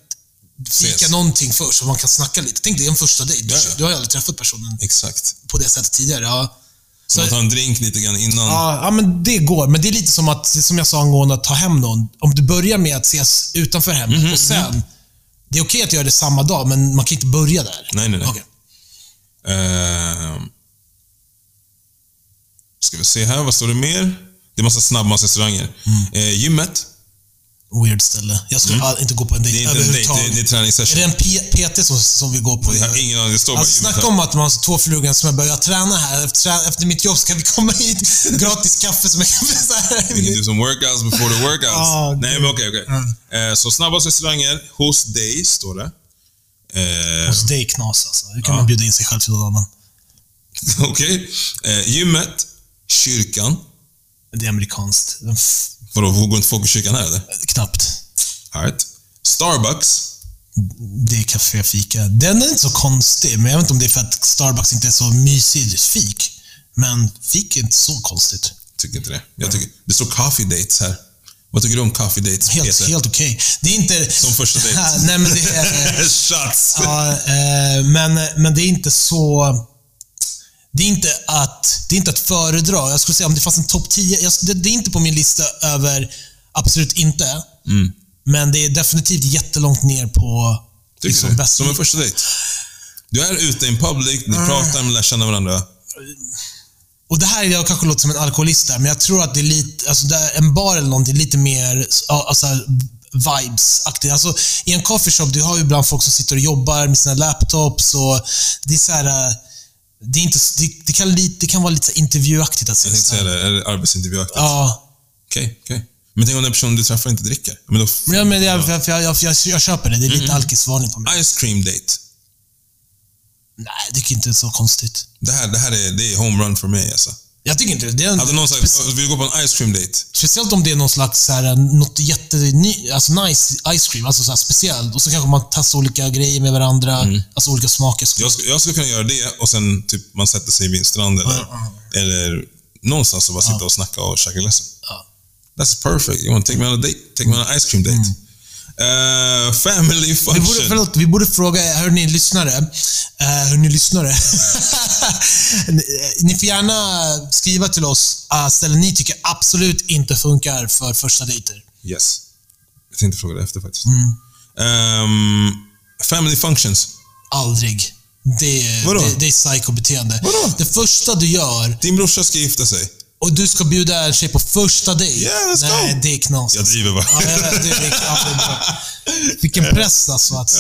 fika Ses. någonting först så man kan snacka lite. Tänk dig en första dejt. Du, du har ju aldrig träffat personen Exakt. på det sättet tidigare. Ja. Så man tar en drink lite grann innan. Ja, ja, men det går. Men det är lite som att, som jag sa angående att ta hem någon. Om du börjar med att ses utanför hemmet Mhm, och sen... Det är okej att göra det samma dag, men man kan inte börja där. Nej, nej, nej. Okej. Ehm, ska vi se här, vad står det mer? Det är massa snabbmatsrestauranger. Mm. Eh, gymmet. Weird ställe. Jag skulle all- inte gå på en Det dejt dejt, det är, överhuvudtaget. det är det en PT som, som vi går på? Jag har ingen aning, det står bara Alltså, snacka om att man har två flugor en smäll. Jag tränar här. Efter, efter mitt jobb ska vi komma hit. Gratis kaffe som jag kan så här. We can do some workouts before the workouts. Ah, Nej, men okej, okej. Eh, så snabbaste restauranger hos dig, står det. Eh, Hos dig knas alltså. Hur kan Ja. man bjuda in sig själv till någon annan? Okej. Eh, gymmet, kyrkan. Det är amerikanskt. Vadå, går inte folk i kyrkan här eller? knappt. All right. Starbucks. Det är café fika. Den är inte så konstig, men jag vet inte om det är för att Starbucks inte är så mysig fik. Men fik är inte så konstigt. Tycker inte det. Jag tycker, det står coffee dates här. Vad tycker du om coffee dates, Helt, Peter? helt okej. Det är inte... Som första dejt. Nej, men det är... Shots! Ja, eh, men, men det är inte så... Det är inte att... Det är inte att föredra. Jag skulle säga om det fanns en topp 10. Jag, det, det är inte på min lista över absolut inte. Mm. Men det är definitivt jättelångt ner på Tycker liksom, du? Som en första dejt. Du är ute in public, ni pratar, ni lär känna varandra. Och det här, jag kanske låter som en alkoholist där, men jag tror att det är lite, alltså det är en bar eller någonting, lite mer alltså, vibes-aktigt. Alltså, I en coffeeshop, du har ju ibland folk som sitter och jobbar med sina laptops och det är så här, äh, det, är inte, det, det, kan, lite, det kan vara lite intervjuaktigt att Jag säga tänkte så säga det, arbetsintervjuaktigt? Ja, Okej, okej. Men tänk om den personen du träffar inte dricker? Men då, jag, men jag, jag, jag, jag, jag, jag köper det. Det är lite alkisvarning på mig. Ice cream date. Nej, det är inte så konstigt. Det här, det här är, det är homerun för mig alltså. Jag tycker inte det. det är en, Hade någon sagt, vill du gå på en ice cream date? Speciellt om det är någon slags här, något jätteny, alltså nice ice cream, alltså så här speciellt. Och så kanske man testar olika grejer med varandra, alltså olika smaker. Jag, jag skulle kunna göra det och sen typ man sätter sig vid en strand eller, eller någonstans och bara sitta och snacka och käka. Ja. That's perfect. You want to take me on a date? Take me on an ice cream date. Eh, family Vi function. borde, förlåt, vi borde fråga, hörni lyssnare, uh, hörni lyssnare. ni, ni får gärna skriva till oss uh, ställen ni tycker absolut inte funkar för första dejter. Yes. Jag tänkte fråga det efter faktiskt. Mm. Ehm, family functions. Aldrig. Det, Vadå? det, det är psykobeteende. Vadå? Det första du gör, Din brorsa ska gifta sig. Och du ska bjuda en tjej på första dejt. Yeah, let's Nej, go. det är knas. Jag driver bara. Ja, jag det är, ja, det är. Vilken press alltså. Att,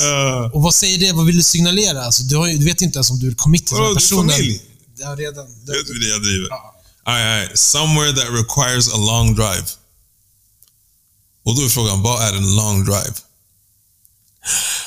och vad säger det? Vad vill du signalera? Alltså, du, har, du vet inte ens om du är commit till den här du är personen. familj? Ja, redan. Vet du det jag driver? Aj, aj. Somewhere that requires a long drive. Och då är frågan, vad är en long drive?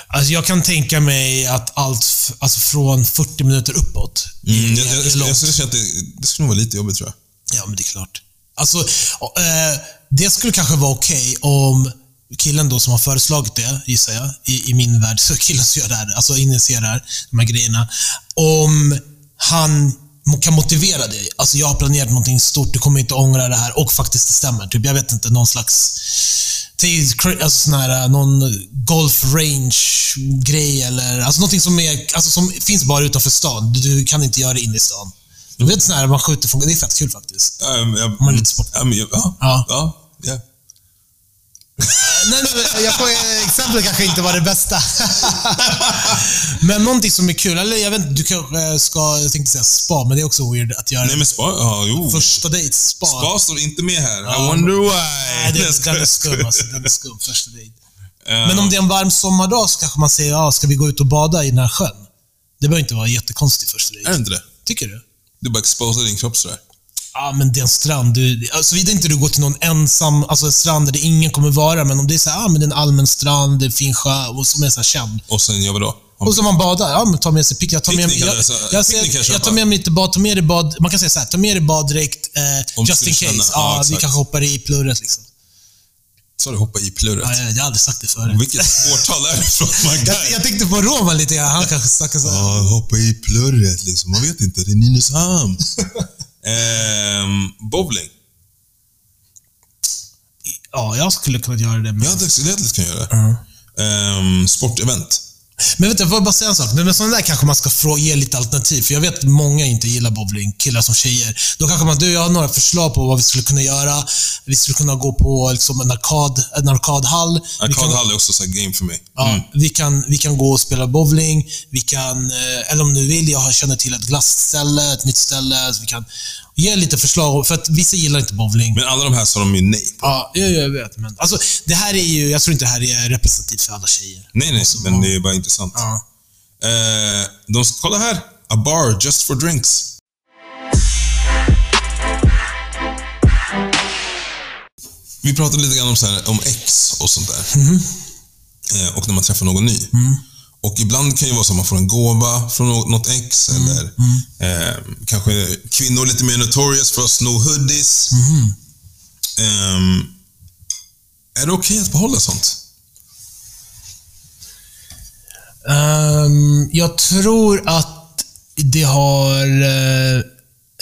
Alltså, jag kan tänka mig att allt alltså, från 40 minuter uppåt Mm, är, jag, jag, är jag, jag det, det skulle nog vara lite jobbigt tror jag. Ja, men det är klart. Alltså, eh, det skulle kanske vara okej om killen då som har föreslagit det, gissar jag, i, i min värld, så killen som gör det här, alltså initierar de här grejerna. Om han kan motivera dig. Alltså jag har planerat någonting stort, du kommer inte ångra det här och faktiskt det stämmer. Typ, jag vet inte, någon slags Alltså sån här, eh, någon golf range grej eller alltså någonting som, är, alltså som finns bara utanför stan. Du kan inte göra det inne i stan. Du vet sån här, man skjuter från... Det är fett kul faktiskt. Jag, jag, Man är lite sport. ja, jag, ja, Ja. ja, ja. Nej, nej, jag får, exemplet kanske inte var det bästa. men någonting som är kul, eller jag vet inte, du kanske ska, jag tänkte säga spa, men det är också weird att göra Nej men spa, ja, jo. första dejt, spa. Spa står inte med här. Ja, I wonder why. Nej, det, den är skum alltså. Den är skum, första dejt. Eh, Men om det är en varm sommardag så kanske man säger, ja, ska vi gå ut och bada i den här sjön? Det behöver inte vara jättekonstigt första Är det dejt. inte det? Tycker du? Du bara exposar din kropp sådär. Ja, men det är en strand. Du, alltså, inte du går till någon ensam, alltså en strand där ingen kommer vara, men om det är så här, ja, men det är en allmän strand, det är en fin sjö och som är så här känd. Och sen gör vi då? Och så man badar. Ja, men ta med sig pick. Jag tar med, Picknick jag, jag, picknick jag jag, tar med mig lite bad. Ta med dig bad. Man kan säga så här, ta med dig baddräkt eh, just in case. känna- ja, Ja, vi kanske hoppar i plurret liksom. Så du hoppa i plurret. Ja, jag, jag har aldrig sagt det förut. Vilket årtal är det från? Jag, jag tänkte på Roman lite grann. Han kanske snackar så. Ja, hoppa i plurret liksom. Man vet inte, det är Nynäshamn. Ehm, bowling. Ja, jag skulle kunna göra det. Ja, det jag lätt kunna göra. Ehm, sportevent. Men vet du, jag får bara säga en sak. Men med sådana där kanske man ska fråga, ge lite alternativ. För jag vet att många inte gillar bowling, killar som tjejer. Då kanske man, du, jag har några förslag på vad vi skulle kunna göra. Vi skulle kunna gå på liksom, en, arkad, en arkadhall. Arkadhall är också så här game för mig. Ja, vi, kan, vi kan gå och spela bowling. Vi kan, eh, eller om du vill, jag känner till ett glassställe, ett nytt ställe. Vi kan ge lite förslag. För att vissa gillar inte bowling. Men alla de här sa de ju nej på. Ja, jag, jag vet. Men, alltså, det här är ju, jag tror inte det här är representativt för alla tjejer. Nej, nej, men det är bara intressant. Ja. Eh, de, kolla här. A bar just for drinks. Vi pratade lite grann om, så här, om ex och sånt där. Mhm. Eh, och när man träffar någon ny. Mm. Och ibland kan det vara så att man får en gåva från nå- något ex, eller eh, kanske kvinnor lite mer notorious för att sno hoodies. Ehm, är det okej att behålla sånt? Ehm, jag tror att det har... eh,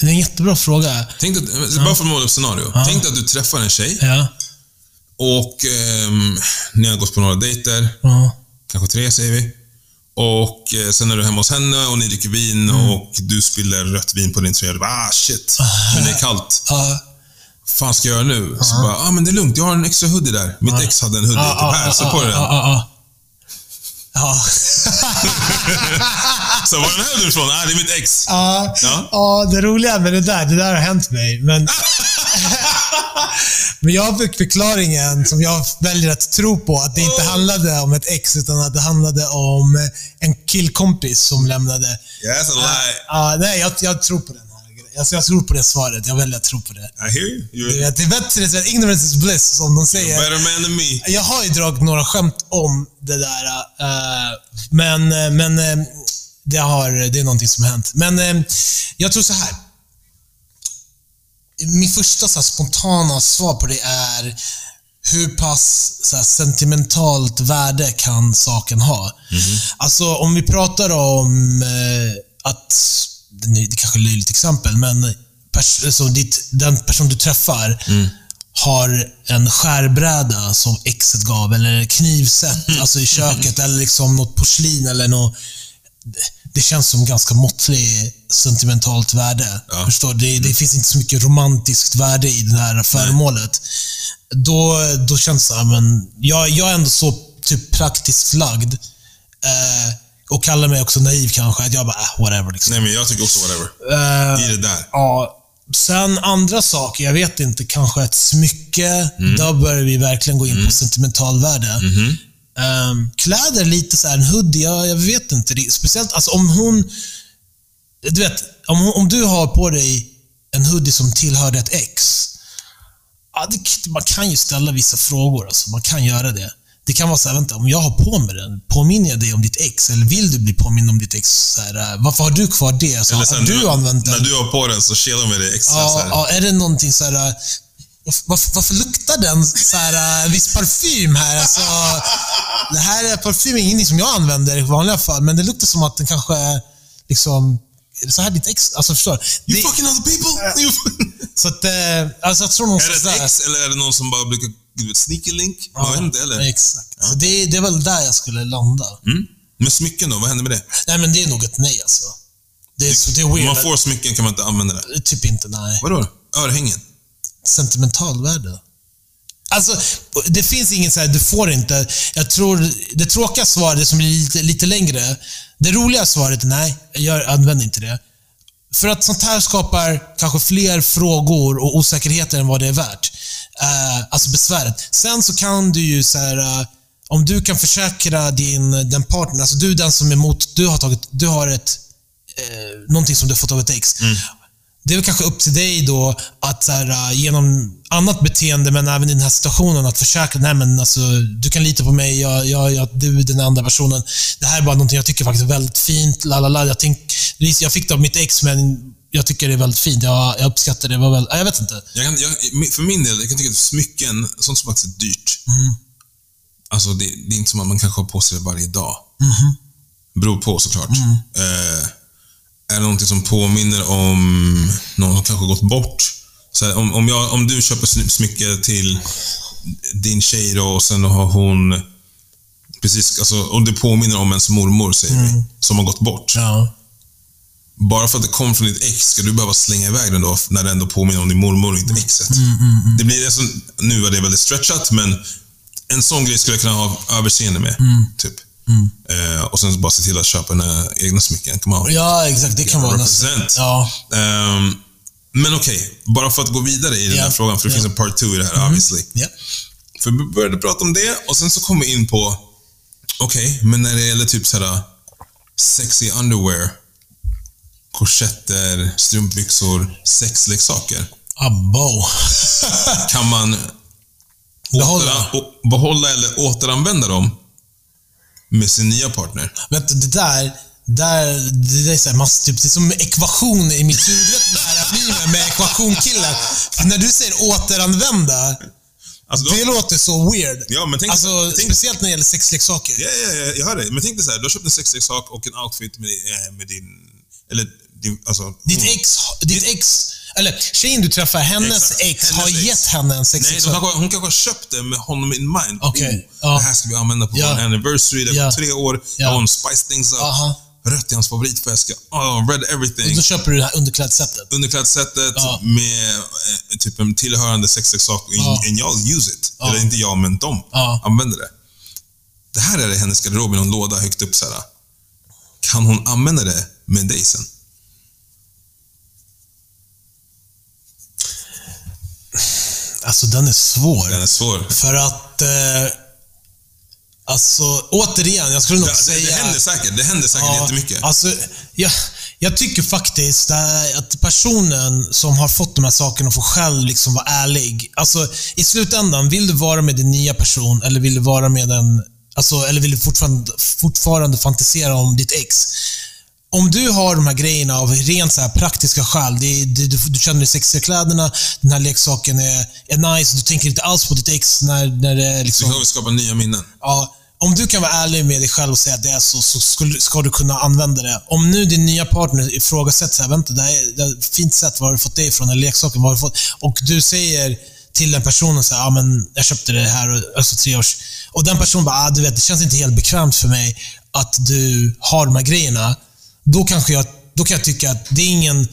det är en jättebra fråga. Tänk att, Bara för att måla upp scenario. Tänk dig att du träffar en tjej Ja. och ehm, ni har gått på några dejter. ja. kanske tre säger vi. Och eh, sen är du hemma hos henne och ni dricker vin och du spiller rött vin på din tröja. Du bara, ah shit. Men det är kallt. Ja. fan ska jag göra nu? Så bara, ah men det är lugnt. Jag har en extra hoodie där. Mitt ex hade en hoodie. Typ här, ja, på den. Ja. Så var den här hoodien ifrån? Ah, det är mitt ex. Ja. Ja. ja, det roliga med det där, det där har hänt mig. Men, men jag fick förklaringen som jag väljer att tro på, att det inte handlade om ett ex, utan att det handlade om en killkompis som lämnade. That's a lie. Ja, nej, jag, jag tror på den. Alltså, jag tror på det svaret. Jag väljer att tro på det. I hear you. Du You're vet, det är bättre, att ignorance is bliss, som de säger. better man than me. Jag har ju dragit några skämt om det där, eh, men, eh, men eh, det, har, det är någonting som har hänt. Men eh, jag tror så här. Min första så här, spontana svar på det är hur pass här, sentimentalt värde kan saken ha? Alltså om vi pratar om att, det är kanske ett löjligt exempel, men pers- alltså, ditt, den person du träffar har en skärbräda som exet gav, eller knivset alltså i köket, eller liksom något porslin eller något. Det känns som ganska måttlig sentimentalt värde. Ja. Förstår? Det, det finns inte så mycket romantiskt värde i det här föremålet. Då, då känns det så här, men jag, jag är ändå så typ praktiskt lagd. Eh, och kallar mig också naiv kanske. Att jag bara, äh, whatever. Liksom. Nej, men jag tycker också whatever. Eh, I det där. Ja. Sen andra saker, jag vet inte, kanske ett smycke. Då börjar vi verkligen gå in på sentimentalvärde. Um, kläder, lite så här, en hoodie, jag, jag vet inte. Det, speciellt alltså, om hon... Du vet, om, om du har på dig en hoodie som tillhörde ett ex. Ja, det, man kan ju ställa vissa frågor. Alltså, man kan göra det. Det kan vara så här, vänta, om jag har på mig den, påminner jag dig om ditt ex? Eller vill du bli påmind om ditt ex? Så här, äh, varför har du kvar det? Alltså, Eller har sen, du använt den? När du har på den så chillar med det extra så Ja, ja, är det någonting så här... äh, varför- Varför, luktar den så här, äh, viss parfym här? Alltså, det här är parfym är ingenting som jag använder i vanliga fall, men det luktar som att den kanske är liksom... är det Så här ditt ex... Alltså förstår du? You Det- fucking other people! Så att, alltså jag tror är någonstans det ett ex eller är det någon som bara brukar du vet, sneaky link? Jag vet inte, eller? Exakt. Så det, det är väl där jag skulle landa. Mm. Men smycken då? Vad händer med det? Nej, men det är nog ett nej alltså. Det är, så, det är Om weird. man får smycken kan man inte använda det. Typ inte, nej. Vadå? Örhängen? sentimentalvärde. Alltså, det finns inget så här, du får inte. Jag tror, det tråkiga svaret, det som är lite, lite längre. Det roliga svaret nej, jag använder inte det. För att sånt här skapar kanske fler frågor och osäkerheter än vad det är värt. Eh, alltså besväret. Sen så kan du ju så här, eh, om du kan försäkra din, den partner, alltså du är den som är emot, du har tagit, du har ett, eh, någonting som du har fått av ett ex. Det är väl kanske upp till dig då att så här, äh, genom annat beteende, men även i den här situationen, att försäkra, nej men alltså, du kan lita på mig, jag, jag, jag, du är den andra personen. Det här är bara någonting jag tycker faktiskt är väldigt fint. Lalala. Jag, tänk, jag fick det av mitt ex, men jag tycker det är väldigt fint. Jag, jag uppskattar det. Var väl, jag vet inte. Jag kan, jag, för min del, jag kan tycka att smycken, sånt som faktiskt är dyrt. Alltså, det, det är inte som att man kanske har på sig det varje dag. Beror på såklart. Eh, är det någonting som påminner om någon som kanske gått bort? Så här, om, om, jag, om du köper smycke till din tjej då, och sen har hon... Precis, alltså, om det påminner om ens mormor, säger vi, som har gått bort. Ja. Bara för att det kom från ditt ex, ska du behöva slänga iväg den då, när det ändå påminner om din mormor och inte exet? Det blir, alltså, nu är det väldigt stretchat, men en sån grej skulle jag kunna ha överseende med. Typ. Eh, och sen bara se till att köpa dina egna smycken. Come on. ja, exakt. Det kan vara nästan. Represent. Ja. Ehm, men okej, bara för att gå vidare i den Ja. här frågan, för det Ja. finns en part two i det här obviously. Ja. För vi började prata om det och sen så kom vi in på, okej, men när det gäller typ såhär sexy underwear, korsetter, strumpbyxor, sexleksaker. Abbo. Kan man Behålla. behålla eller återanvända dem? med sin nya partner. Du, det där, där, det där är, så här, man, typ, det är som ekvation i mitt huvud. Memen med ekvationkillen. När du säger återanvända, Alltså, då, det låter så weird. Ja, men tänk- alltså, tänk- speciellt när det gäller sexleksaker. Ja, ja, ja, jag hör dig. Men tänk dig så här, du har köpt en sexleksak och en outfit med, eh, med din... Eller din, alltså... Ditt ex, ditt ex, eller tjejen du träffar, hennes Exakt. ex Hennes har ex. gett henne en Nej, sexleksak. de kanske, hon kanske har köpt det med honom in mind. Okej, Oh, ja. Det här ska vi använda på Ja. vår anniversary. Det är Ja. tre år. Ja. Hon spice things up. Aha. Rött är hans favoritfärska. Oh, red Och everything. då köper du det här underklädsättet. Underklädsättet Ja. med eh, typ en tillhörande sexleksak. Ja. And y'all use it. Ja. Eller inte jag, men de Ja. använder det. Det här är det hennes garderob i någon låda högt upp. Så här. Kan hon använda det med dig sen? Alltså den är svår. Den är svår. För att... Eh, alltså, återigen, jag skulle nog Det, säga... det händer säkert. Det händer säkert jättemycket. Alltså, jag, jag tycker faktiskt att personen som har fått de här sakerna får själv liksom vara ärlig. Alltså, I slutändan, vill du vara med din nya person eller vill du vara med en... Alltså, eller vill du fortfarande, fortfarande fantisera om ditt ex? Om du har de här grejerna av rent så praktiska skäl, det det, du, du känner dig sexig i kläderna, den här leksaken är, är nice, du tänker inte alls på ditt ex när, när det är Så liksom... kan vi skapa nya minnen. Ja, om du kan vara ärlig med dig själv och säga att det är så, så skulle, ska du kunna använda det. Om nu din nya partner ifrågasätter vänta, det här är, det är ett fint sätt, var har du fått det ifrån? Eller leksaken, var har du fått? Och du säger till den personen så här, ja men jag köpte det här, och- alltså tre års... Och den personen bara, ah, du vet, det känns inte helt bekvämt för mig att du har de här grejerna. Då kanske jag, då kan jag tycka att det är ingen...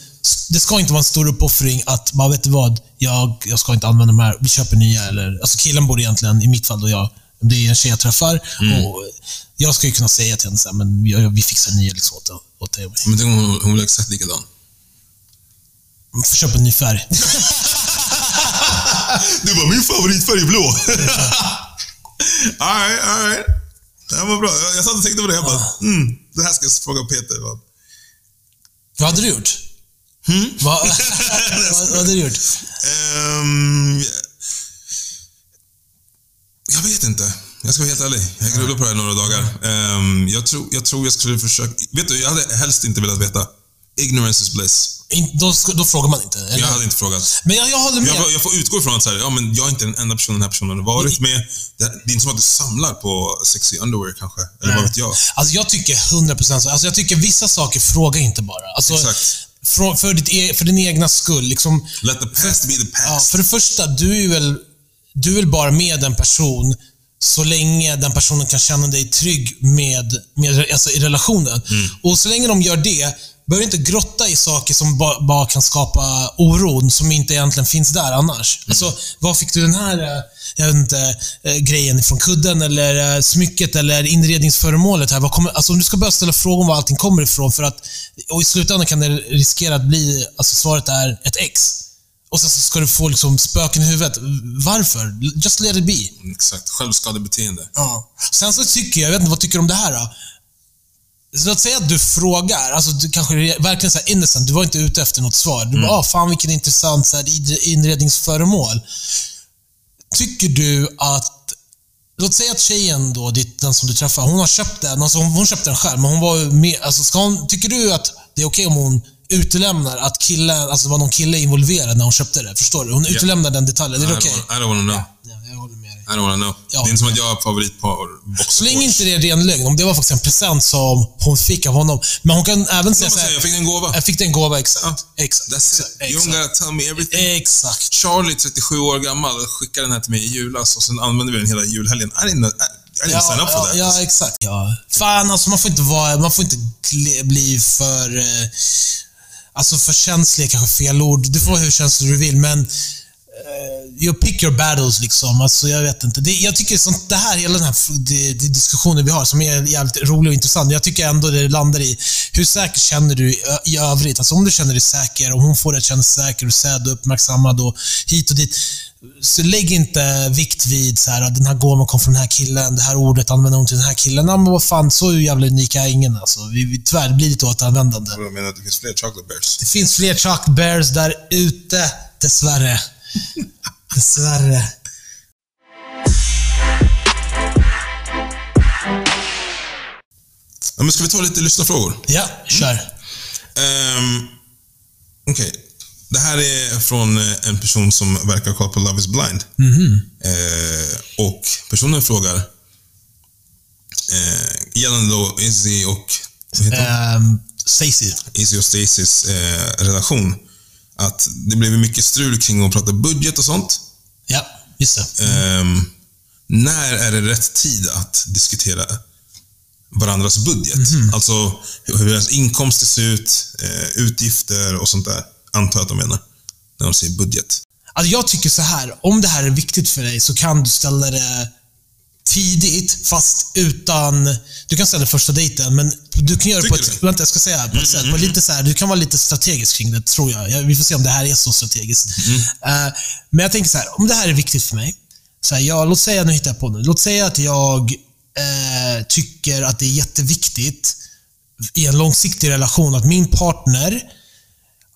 Det ska inte vara en stor uppoffring att, bara vet du vad, jag, jag ska inte använda de här, vi köper nya. Eller, alltså killen borde egentligen, i mitt fall då jag, det är en tjej jag träffar. Och jag ska ju kunna säga till henne så här, men vi, vi fixar nya liksom åt, åt dig. Men tänk om hon, hon blir exakt likadan. Vi får köpa en ny färg. Du var min favoritfärg är blå. alright, alright. Det här var bra. Jag, jag satt och tänkte på det. Jag bara, mm, det här ska jag fråga Peter. Vad, Vad hade du gjort? Hmm? Vad, vad, vad hade du gjort? Ehm, jag vet inte. Jag ska vara helt ärlig. Jag grubblade på det här några dagar. Ehm, jag, tror, jag tror jag skulle försöka... Vet du, jag hade helst inte velat veta. Ignorance is bliss. In, då, då frågar man inte. Eller? Jag hade inte frågat. Men jag, jag håller med. Jag, jag får utgå ifrån att så här, ja, men jag är inte den enda personen den här personen har varit med. Det, är inte som att du samlar på sexy underwear kanske. Eller vad vet jag. Alltså jag tycker 100% så. Alltså jag tycker vissa saker, fråga inte bara. Alltså, Exakt. För, för, ditt, e- för din egna skull. Liksom, Let the past be the ja, past. för det första, du är väl du är väl bara med en person så länge den personen kan känna dig trygg med, med alltså i relationen. Och så länge de gör det, behöver inte grotta i saker som ba, bara kan skapa oron, som inte egentligen finns där annars. Alltså, var fick du den här eh, jag vet inte, eh, grejen från kudden, eller eh, smycket, eller inredningsföremålet? här? Vad kommer, alltså, om du ska börja ställa frågor om var allting kommer ifrån, för att, och i slutändan kan det riskera att bli, alltså svaret är ett ex. Och sen så ska du få liksom spöken i huvudet. Varför? Just let it be. Exakt. Självskadebeteende. Ja. Sen så tycker jag, jag vet inte, vad tycker du om det här då? Så låt säga att du frågar, alltså du kanske verkligen så innocent, du var inte ute efter något svar. Du bara, ah, fan vilken intressant så här, inredningsföremål. Tycker du att, låt säga att tjejen då, den som du träffar, hon har köpt den, alltså hon, hon köpte den själv, men hon var med, alltså ska hon, tycker du att det är okej om hon utelämnar att killen, alltså var någon kille involverad när hon köpte det? Förstår du? Hon utelämnar den detaljen, är det okej? I don't wanna know. Ja, jag håller med dig. I don't wanna know. Ja. Det är inte som att jag har favoritpar Så länge inte det ren lögn. Om det var faktiskt en present som hon fick av honom. Men hon kan även säga Jag, så här, jag fick en gåva. Jag fick en gåva, exakt. Exakt. That's it. exakt. You don't gotta tell me everything. Exakt. Charlie, 37 år gammal, skickade den här till mig i julas och sen använde vi den hela julhelgen. I didn't, I, I didn't sign up for ja, that. ja, exakt. Ja. Fan, alltså man får inte vara, man får inte bli för, eh, alltså för känslig kanske fel ord. Du får vara hur känslig du vill, men you pick your battles liksom. Alltså, jag vet inte. Det, jag tycker sånt, det här, hela den här det, det diskussionen vi har, som är jävligt rolig och intressant. Jag tycker ändå det landar i, hur säker känner du i, övrigt? Alltså om du känner dig säker, och hon får dig att känna sig säker och sedd och uppmärksammad och hit och dit. Så lägg inte vikt vid så här, den här gåvan kom från den här killen, det här ordet använder hon till den här killen. Men vad fan, så jävla unika är ingen alltså. Vi, vi, tyvärr, det blir lite återanvändande. Jag menar det finns fler chocolate bears. Det finns fler chocolate bears där ute, dessvärre. Dessvärre. Ja, men ska vi ta lite lyssnarfrågor? Ja, kör. Ehm, Okej. Det här är från eh, en person som verkar ha koll på Love is blind. Eh, och personen frågar eh, gällande då Izzy och? Um, Stacey. Izzy och Stacys eh, relation. Att det blev mycket strul kring att prata budget och sånt. Ja, just det. Ehm, när är det rätt tid att diskutera varandras budget? Alltså hur hur deras inkomster ser ut, eh, utgifter och sånt där. Antar jag att de menar. När de säger budget. Alltså jag tycker så här, om det här är viktigt för dig så kan du ställa det tidigt, fast utan... Du kan ställa det första dejten, men du kan göra det på Tycker ett... du? Vänta, jag ska säga på ett sätt. På lite så här, du kan vara lite strategisk kring det, tror jag. Vi får se om det här är så strategiskt. Eh, men jag tänker så här, om det här är viktigt för mig. Så här, ja, låt säga, nu hittar jag på nu. Låt säga att jag eh, tycker att det är jätteviktigt i en långsiktig relation att min partner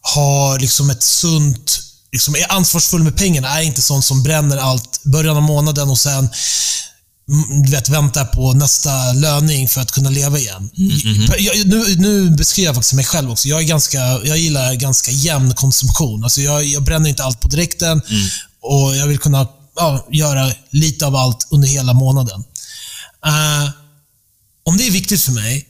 har liksom ett sunt, liksom är ansvarsfull med pengarna, är inte sån som bränner allt början av månaden och sen mm, du vet, väntar på nästa löning för att kunna leva igen. Jag, nu, nu beskriver jag faktiskt mig själv också. Jag, är ganska, jag gillar ganska jämn konsumtion. Alltså jag, jag bränner inte allt på direkten och jag vill kunna ja, göra lite av allt under hela månaden. Eh, om det är viktigt för mig,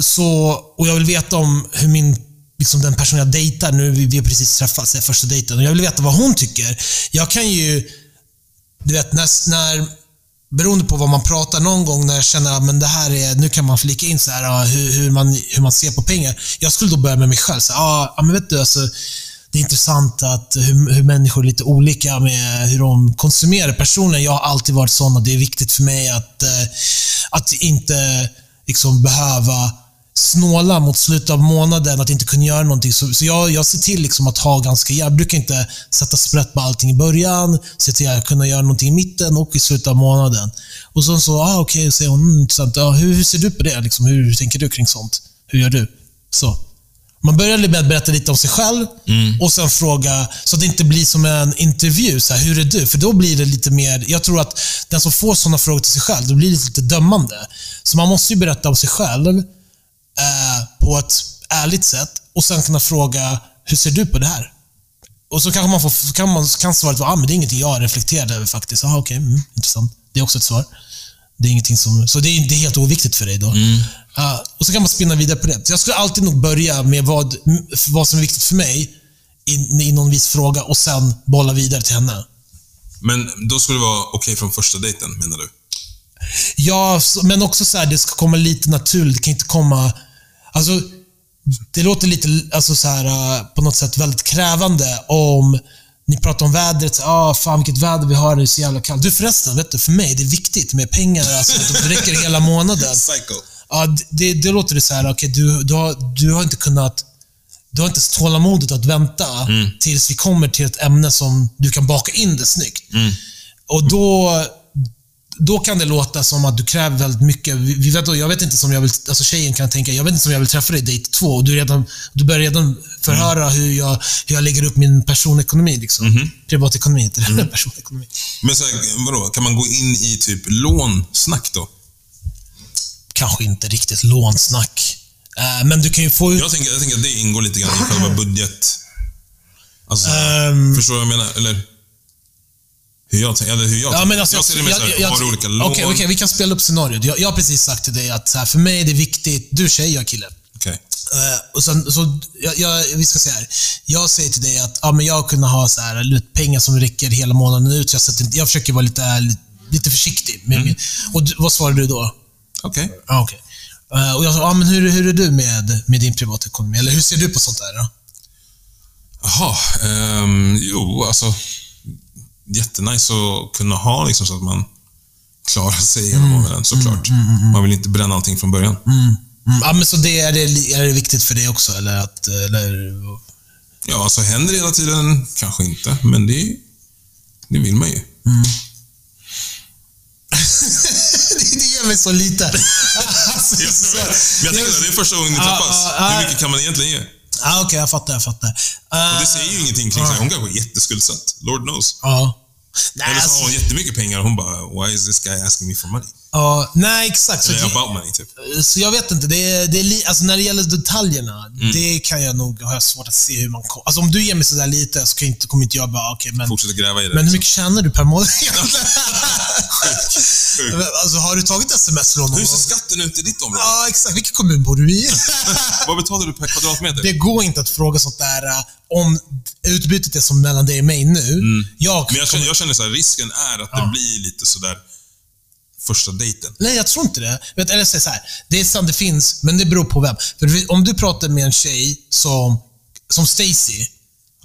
så, och jag vill veta om hur min, liksom den person jag dejtar, nu vi, har precis träffats, är första dejten, och jag vill veta vad hon tycker. Jag kan ju, du vet, när, när beroende på vad man pratar någon gång när jag känner att men det här är, nu kan man flika in så här, hur, hur, man, hur man ser på pengar. Jag skulle då börja med mig själv. Så, här, ah, ja, men vet du, alltså, det är intressant att hur, hur människor är lite olika med hur de konsumerar. Personligen, jag har alltid varit sån och det är viktigt för mig att, eh, att inte liksom, behöva snåla mot slutet av månaden, att inte kunna göra någonting. Så, så jag, jag ser till liksom att ha ganska... Jag brukar inte sätta sprätt på allting i början, se till att kunna göra någonting i mitten och i slutet av månaden. Och sen så, ah, okej, okay, säger hon, mm, intressant. Ja, hur, hur ser du på det? Liksom, hur, hur tänker du kring sånt? Hur gör du? Så. Man börjar med att berätta lite om sig själv och sen fråga, så att det inte blir som en intervju. Så här, hur är du? För då blir det lite mer... Jag tror att den som får sådana frågor till sig själv, då blir det lite dömande. Så man måste ju berätta om sig själv eh, på ett ärligt sätt och sen kunna fråga, hur ser du på det här? Och så kanske man får, kan, man, kan svaret vara, ah, men det är ingenting jag reflekterade över faktiskt. Ah, okej, mm, intressant. Det är också ett svar. Det är ingenting som, så det är, det är helt oviktigt för dig då. Ah, och så kan man spinna vidare på det. Så jag skulle alltid nog börja med vad, vad som är viktigt för mig i, i någon viss fråga och sen bolla vidare till henne. Men då skulle det vara okej från första dejten, menar du? Ja, men också så här, det ska komma lite naturligt. Det kan inte komma... Alltså, det låter lite alltså så här, eh, på något sätt väldigt krävande om ni pratar om vädret. Ja, ah, fan vilket väder vi har. Det är så jävla kallt. Du förresten, vet du, för mig det är viktigt med pengar. Alltså, det räcker hela månaden. Psycho. Ja, det, det låter det så här, okej, du, du, har, du har inte kunnat... Du har inte tålamodet att vänta tills vi kommer till ett ämne som du kan baka in det snyggt. Och då, då kan det låta som att du kräver väldigt mycket. Vi, vet, jag vet inte som jag vill, alltså tjejen kan tänka, jag vet inte som jag vill träffa dig i dejt två. Och du, redan, du börjar redan förhöra hur, jag, hur jag lägger upp min personekonomi. Liksom. Privatekonomi heter det. Personekonomi. Men så här, vadå, kan man gå in i typ lånsnack då? Kanske inte riktigt lånsnack. Eh, men du kan ju få ut... Jag tänker, jag tänker att det ingår lite grann i själva budget... Alltså, Ehm. förstår du vad jag menar? Eller hur jag. Eller hur jag, Ja, men alltså, jag ser det mer jag- har olika lån? Okej, okej, vi kan spela upp scenariot. Jag, jag har precis sagt till dig att så här, för mig är det viktigt... Du tjej, jag kille. Okej. Eh, och sen, så, jag, jag, vi ska säga här. Jag säger till dig att ja, men jag kunde ha så här, pengar som räcker hela månaden ut. Jag, sätter, jag försöker vara lite, lite försiktig. Med min, och vad svarar du då? Okej. Ja, okej. Eh, och jag sa, ja, men hur, hur är du med, med din privatekonomi? Eller hur ser du på sånt där? Jaha. ehm, jo, alltså. Jättenice att kunna ha liksom så att man klarar sig genom månaden, såklart. Man vill inte bränna allting från början. Mm, ja, men så det, är, det, är det viktigt för dig också? Eller att, eller, Ja, alltså händer det hela tiden? Kanske inte, men det, det vill man ju. det, det ger mig så lite. Alltså, Jag jag tänker att det är första gången ni träffas. Hur mycket kan man egentligen ge? Ja, Okej, jag fattar. Jag fattar. Och Eh, det säger ju ingenting kring här, hon kanske är jätteskuldsatt. Lord knows. Ja. Nej, Eller så alltså- har hon jättemycket pengar och hon bara, why is this guy asking me for money? Ja, nej, exakt. Eller about money, typ. så jag vet inte. Det är, det är li, alltså när det gäller detaljerna, Mm. det kan jag nog ha svårt att se hur man kommer... Alltså om du ger mig sådär lite så kan inte, kommer inte jag bara, okej, men... Fortsätta gräva i det. Men hur liksom. mycket tjänar du per månad? Alltså, har du tagit sms-lån någon Hur ser skatten ut i ditt område? Ja, exakt. Vilken kommun bor du i? Vad betalar du per kvadratmeter? det går inte att fråga sånt där uh, om utbytet är som mellan dig och mig nu. Jag, Mm. Men jag känner, jag känner så här, risken är att det blir lite sådär första dejten. Nej, jag tror inte det. Vet, eller så här, det är sant, det finns, men det beror på vem. För om du pratar med en tjej som, som Stacy,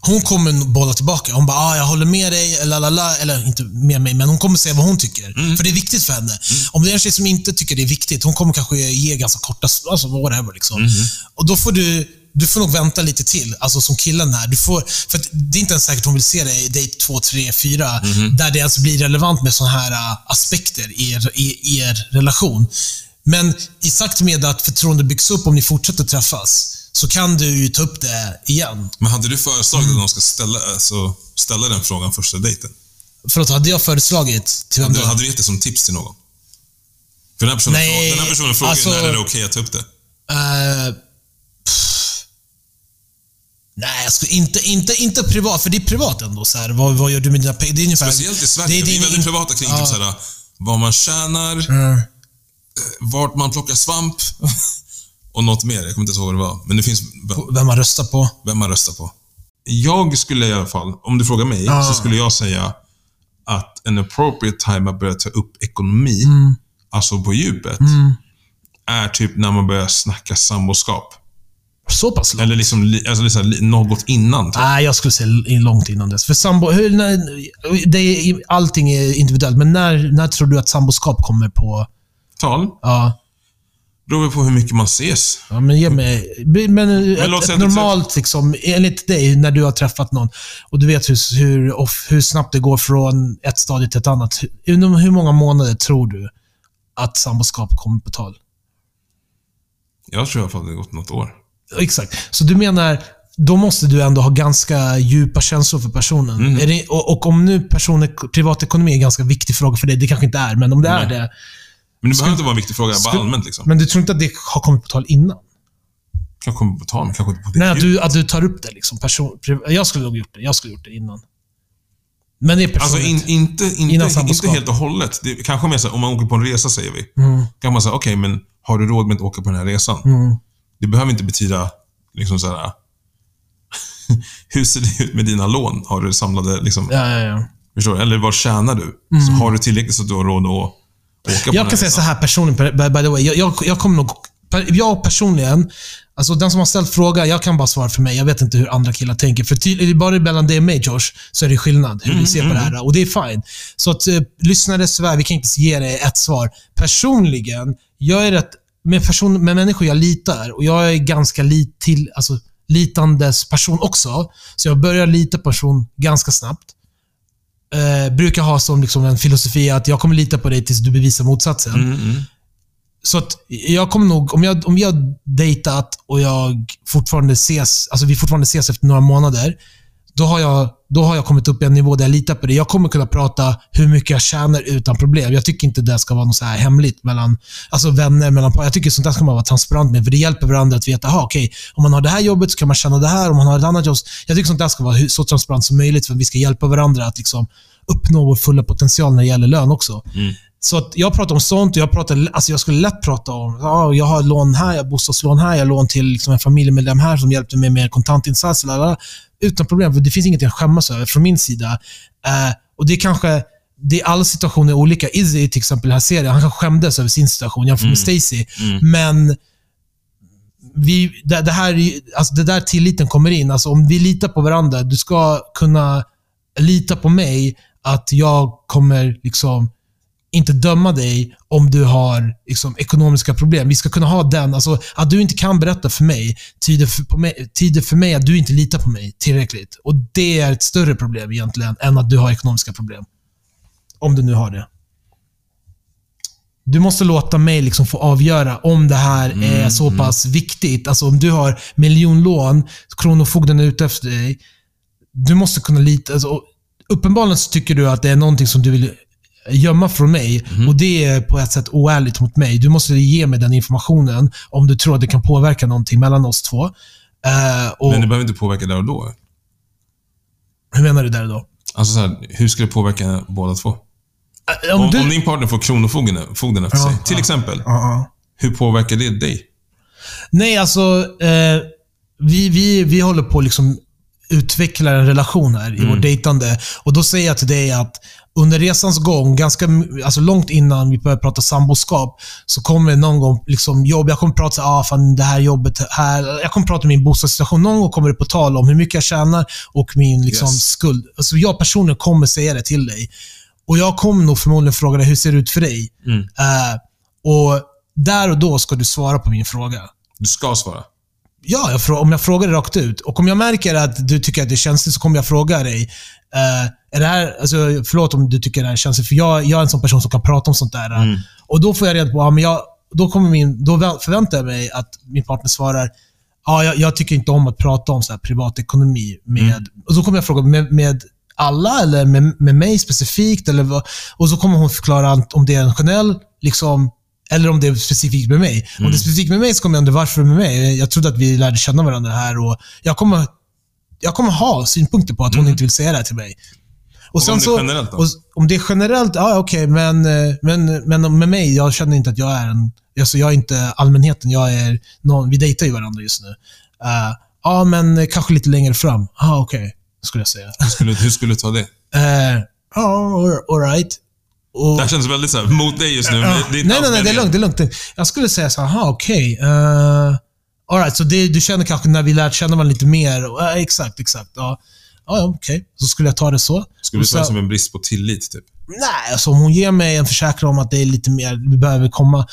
hon kommer bolla tillbaka. Hon bara, ah, jag håller med dig, eller la, la, eller inte med mig, men hon kommer säga vad hon tycker. För det är viktigt för henne. Om det är en tjej som inte tycker det är viktigt, hon kommer kanske ge ganska korta, alltså whatever. Liksom. Och då får du, du får nog vänta lite till, alltså som killen här. Du får, för det är inte ens säkert hon vill se dig i dejt 2, 3, 4, där det alltså blir relevant med sådana här äh, aspekter i er, i, i er relation. Men i takt med att förtroende byggs upp, om ni fortsätter träffas, så kan du ju ta upp det igen. Men hade du föreslagit att de ska ställa, alltså, ställa den frågan första dejten? Förlåt, hade jag föreslagit till vem Hade, då? hade du gett det som tips till någon? För den här personen, Nej, frå- den här personen frågar alltså- när är det okej att ta upp det. Eh, pff. nej, jag skulle inte, inte, inte privat, för det är privat ändå. Så här, vad, vad gör du med dina pengar? Det är ungefär... Speciellt i Sverige. det är vi är väldigt privata kring Ja. typ såhär, vad man tjänar, Mm. vart man plockar svamp och något mer. Jag kommer inte ihåg vad det var. Men det finns Vem man röstar på. vem man röstar på. Jag skulle i alla fall, om du frågar mig, Ja. så skulle jag säga att en appropriate time att börja ta upp ekonomi, Mm. alltså på djupet, är typ när man börjar snacka samboskap. Så pass långt? Eller liksom, li- alltså liksom li- något innan. Typ. Nej, jag skulle säga långt innan dess. För sambo... Hur, när, det är, allting är individuellt, men när, när tror du att samboskap kommer på... Tal. Ja, Beror väl på hur mycket man ses. ja men ge mig... Men, ett, säga ett du- normalt, liksom, enligt dig, när du har träffat någon och du vet hur, hur, hur snabbt det går från ett stadie till ett annat. Inom hur många månader tror du att samboskap kommer på tal? Jag tror i alla fall det har gått något år. Exakt. Så du menar, då måste du ändå ha ganska djupa känslor för personen. Mm. Är det, och, och om nu privatekonomi är en ganska viktig fråga för dig, det kanske inte är, men om det är Nej. det. Men det behöver inte vara en viktig fråga, bara allmänt liksom. Men du tror inte att det har kommit på tal innan? Kanske kommer på tal, men kanske inte på det Nej, att du, att du tar upp det. Liksom, person, jag skulle nog gjort det. Jag skulle gjort det innan. Men det är Alltså personligt. in, inte, inte, inte helt och hållet. Det, kanske mer såhär, om man åker på en resa säger vi. Mm. Kan man säga, okej men har du råd med att åka på den här resan? Mm. Det behöver inte betyda, liksom såhär, hur ser det ut med dina lån? Har du samlade, liksom, Ja, ja, ja. förstår du? Eller vad tjänar du? Så har du tillräckligt så att du har råd att Mm. Jag kan säga så här personligen, by, by the way. Jag, jag, jag kommer nog... Jag personligen, alltså den som har ställt frågan, jag kan bara svara för mig. Jag vet inte hur andra killar tänker. För tydligt, bara mellan dig och mig, Josh, så är det skillnad hur vi ser på det här. Och det är fine. Så att eh, lyssnare, svär, vi kan inte ge dig ett svar. Personligen, jag är rätt... Med, person, med människor jag litar, och jag är ganska lit till, alltså, litandes person också. Så jag börjar lita på person ganska snabbt eh, brukar ha som liksom en filosofi att jag kommer lita på dig tills du bevisar motsatsen. Mm, mm. Så att jag kommer nog, om, jag, om har dejtat och jag fortfarande ses, alltså vi fortfarande ses efter några månader, då har, jag, då har jag kommit upp i en nivå där jag litar på dig. Jag kommer kunna prata hur mycket jag tjänar utan problem. Jag tycker inte det ska vara något så här hemligt mellan alltså vänner. Mellan, jag tycker sånt där ska man vara transparent med, för det hjälper varandra att veta, aha, okay, om man har det här jobbet så kan man tjäna det här, om man har ett annat jobb. Jag tycker sånt där ska vara så transparent som möjligt, för att vi ska hjälpa varandra att liksom uppnå vår fulla potential när det gäller lön också. Mm. Så att jag pratar om sånt och jag, pratar, alltså jag skulle lätt prata om, ja, jag har lån här, jag har bostadslån här, jag har lån till liksom en familjemedlem här som hjälpte mig med kontantinsats. lalala. Utan problem, för det finns inget att skämmas över från min sida. Eh, och det är kanske, det är alla situationer är olika. Izzy till exempel i den här serien, han kanske skämdes över sin situation jämfört med Stacy. Men vi, det, det, här, alltså det där tilliten kommer in. Alltså om vi litar på varandra, du ska kunna lita på mig att jag kommer liksom inte döma dig om du har liksom, ekonomiska problem. Vi ska kunna ha den. Alltså, att du inte kan berätta för mig tyder för, på mig tyder för mig att du inte litar på mig tillräckligt. Och Det är ett större problem egentligen än att du har ekonomiska problem. Om du nu har det. Du måste låta mig liksom få avgöra om det här är så pass viktigt. Alltså om du har miljonlån, Kronofogden är ute efter dig. Du måste kunna lita... Alltså, uppenbarligen tycker du att det är någonting som du vill gömma från mig. Mhm. Och det är på ett sätt oärligt mot mig. Du måste ge mig den informationen om du tror att det kan påverka någonting mellan oss två. Eh, och, Men det behöver inte påverka där och då. Hur menar du där då? Alltså så här, hur ska det påverka båda två? Eh, Om, du, om din partner får kronofogden fogden efter Ja, sig, till exempel. Hur påverkar det dig? Nej, alltså. Eh, vi, vi, vi håller på liksom utveckla en relation här i Mm. vårt dejtande. Och Då säger jag till dig att under resans gång, ganska alltså långt innan vi börjar prata samboskap, så kommer någon gång liksom jobb. Jag kommer prata så ah, fan det här jobbet här. Jag kommer prata om min bostadssituation. Någon gång kommer det på tal om hur mycket jag tjänar och min liksom, Yes. skuld. Alltså jag personligen kommer säga det till dig. Och Jag kommer nog förmodligen fråga dig, hur ser det ut för dig? Mm. Eh, och Där och då ska du svara på min fråga. Du ska svara. Ja, jag om jag frågar det rakt ut. Och om jag märker att du tycker att det är känsligt så kommer jag fråga dig. eh, är det här, alltså, förlåt om du tycker det här är känsligt, för jag, jag är en sån person som kan prata om sånt där. Mm. Och Då får jag reda på, ja, men jag, då, kommer min, då vä- förväntar jag mig att min partner svarar, ja, jag, jag tycker inte om att prata om så här privatekonomi. Med, Mm. Och så kommer jag fråga, med, med alla eller med, med mig specifikt? Eller vad, och så kommer hon förklara om det är en generell, liksom, eller om det är specifikt med mig. Om det är specifikt med mig så kommer jag undra varför med mig. Jag trodde att vi lärde känna varandra här och jag kommer, jag kommer ha synpunkter på att hon inte vill säga det här till mig. Och, om det är generellt då? och, om det är generellt, ja okej, men, eh, men, men med mig, jag känner inte att jag är en... Alltså jag är inte allmänheten, jag är någon, vi dejtar ju varandra just nu. Eh, ja, men kanske lite längre fram. Ja, okej, skulle jag säga. Hur skulle, hur skulle du ta det? Eh, Ja, all right. Och, Det här känns väldigt så här, mot dig just nu. det- det inte nej, nej, nej, det är lugnt. Det är lugnt. Jag skulle säga så här, okej. Uh, Alright, så det, du känner kanske när vi lärt känna varandra lite mer. och, eh, exakt, exakt. Ja, ja ja, okej. Så skulle jag ta det så. Skulle du säga så- som en brist på tillit, typ? Nej, alltså om hon ger mig en försäkran om att det är lite mer, vi behöver komma.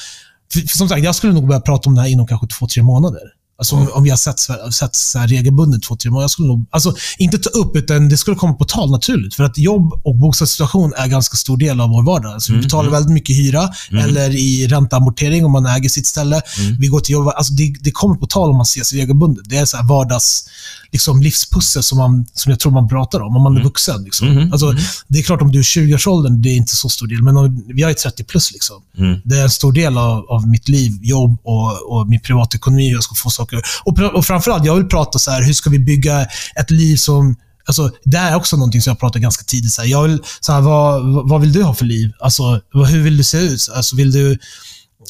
För, för som sagt, jag skulle nog börja prata om det här inom kanske två, tre månader. Alltså om, om vi har sett, sett så regelbundet två, tre månader. Jag skulle nog, alltså inte ta upp, utan det skulle komma på tal naturligt. För att jobb och bostadssituation är en ganska stor del av vår vardag. Alltså vi betalar väldigt mycket hyra, eller i ränteamortering om man äger sitt ställe. Vi går till jobbet. Alltså det, det kommer på tal om man ses regelbundet. Det är så här vardags liksom livspussel som, man, som jag tror man pratar om, om man är vuxen. Liksom. Alltså, Det är klart, om du är 20-årsåldern, det är inte så stor del. Men om, jag är 30 plus. Liksom. Det är en stor del av, av mitt liv, jobb och, och min privatekonomi, jag ska få saker. Och, och framförallt, jag vill prata så här, hur ska vi bygga ett liv som Alltså, det här är också någonting som jag pratar ganska tidigt. Så här, jag vill, så här, vad, vad- vill du ha för liv? Alltså, hur vill du se ut? Alltså, vill du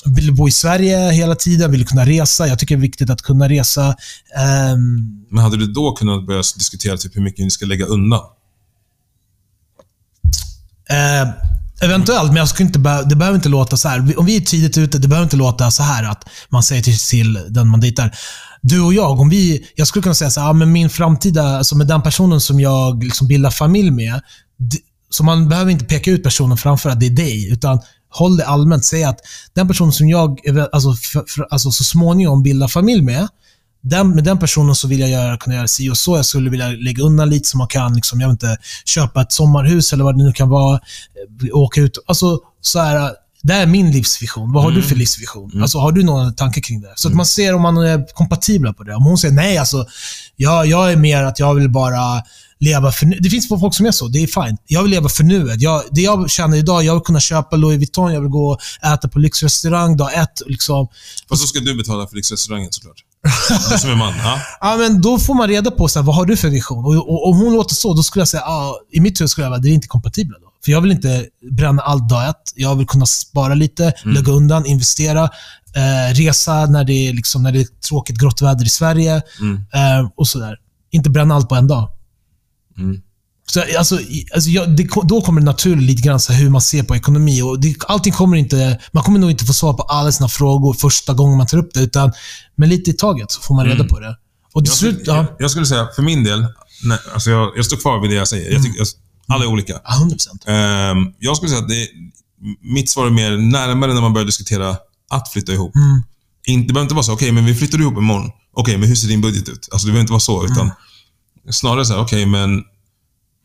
vill bo i Sverige hela tiden? Vill du kunna resa? Jag tycker det är viktigt att kunna resa. Ehm, Men hade du då kunnat börja diskutera typ hur mycket ni ska lägga undan? Eh, eventuellt, men jag skulle inte be- det behöver inte låta så här. Om vi är tidigt ute, det behöver inte låta så här att man säger till, till den man dejtar. Du och jag, om vi, jag skulle kunna säga så här, ja, men min framtida, alltså med den personen som jag liksom bildar familj med. Så man behöver inte peka ut personen framför att det är dig, utan håll det allmänt. Säg att den personen som jag alltså, för, för, alltså så småningom bildar familj med, den, med den personen så vill jag göra, kunna göra si och så. Jag skulle vilja lägga undan lite så man kan liksom, jag vet inte, köpa ett sommarhus eller vad det nu kan vara. eh, Åka ut. Alltså, så här, det är min livsvision. Vad har du för livsvision? Alltså, har du någon tanke kring det? Så att man ser om man är kompatibla på det. Om hon säger nej, alltså, jag, jag är mer att jag vill bara leva för nu. Det finns folk som är så. Det är fine. Jag vill leva för nuet. Jag, det jag känner idag, jag vill kunna köpa Louis Vuitton, jag vill gå och äta på lyxrestaurang dag ett. Liksom. Fast så ska du betala för lyxrestaurangen såklart. Du som är man. Ja. Ja, men då får man reda på så här, vad har du för vision. Och, om hon låter så, då skulle jag säga, ah, i mitt huvud skulle jag säga, det är inte kompatibla. Då. För jag vill inte bränna allt dag ett. Jag vill kunna spara lite, lägga undan, investera, eh, resa när det, är liksom, när det är tråkigt grått väder i Sverige eh, och sådär. Inte bränna allt på en dag. Mm. Så, alltså, alltså, jag, det, då kommer det naturligt lite grann så hur man ser på ekonomi. Och det, allting kommer inte, man kommer nog inte få svar på alla sina frågor första gången man tar upp det, utan med lite i taget så får man reda på det. Och till Jag, slut, ja. jag, jag skulle säga, för min del, nej, alltså jag, jag står kvar vid det jag säger. Jag tycker, jag, alla är olika. Ja, 100 procent. Ehm, jag skulle säga att det, mitt svar är mer närmare när man börjar diskutera att flytta ihop. Inte, det behöver inte vara så, okej, men vi flyttar ihop imorgon. Okej, men hur ser din budget ut? Alltså, det behöver inte vara så, utan snarare så här, okej, men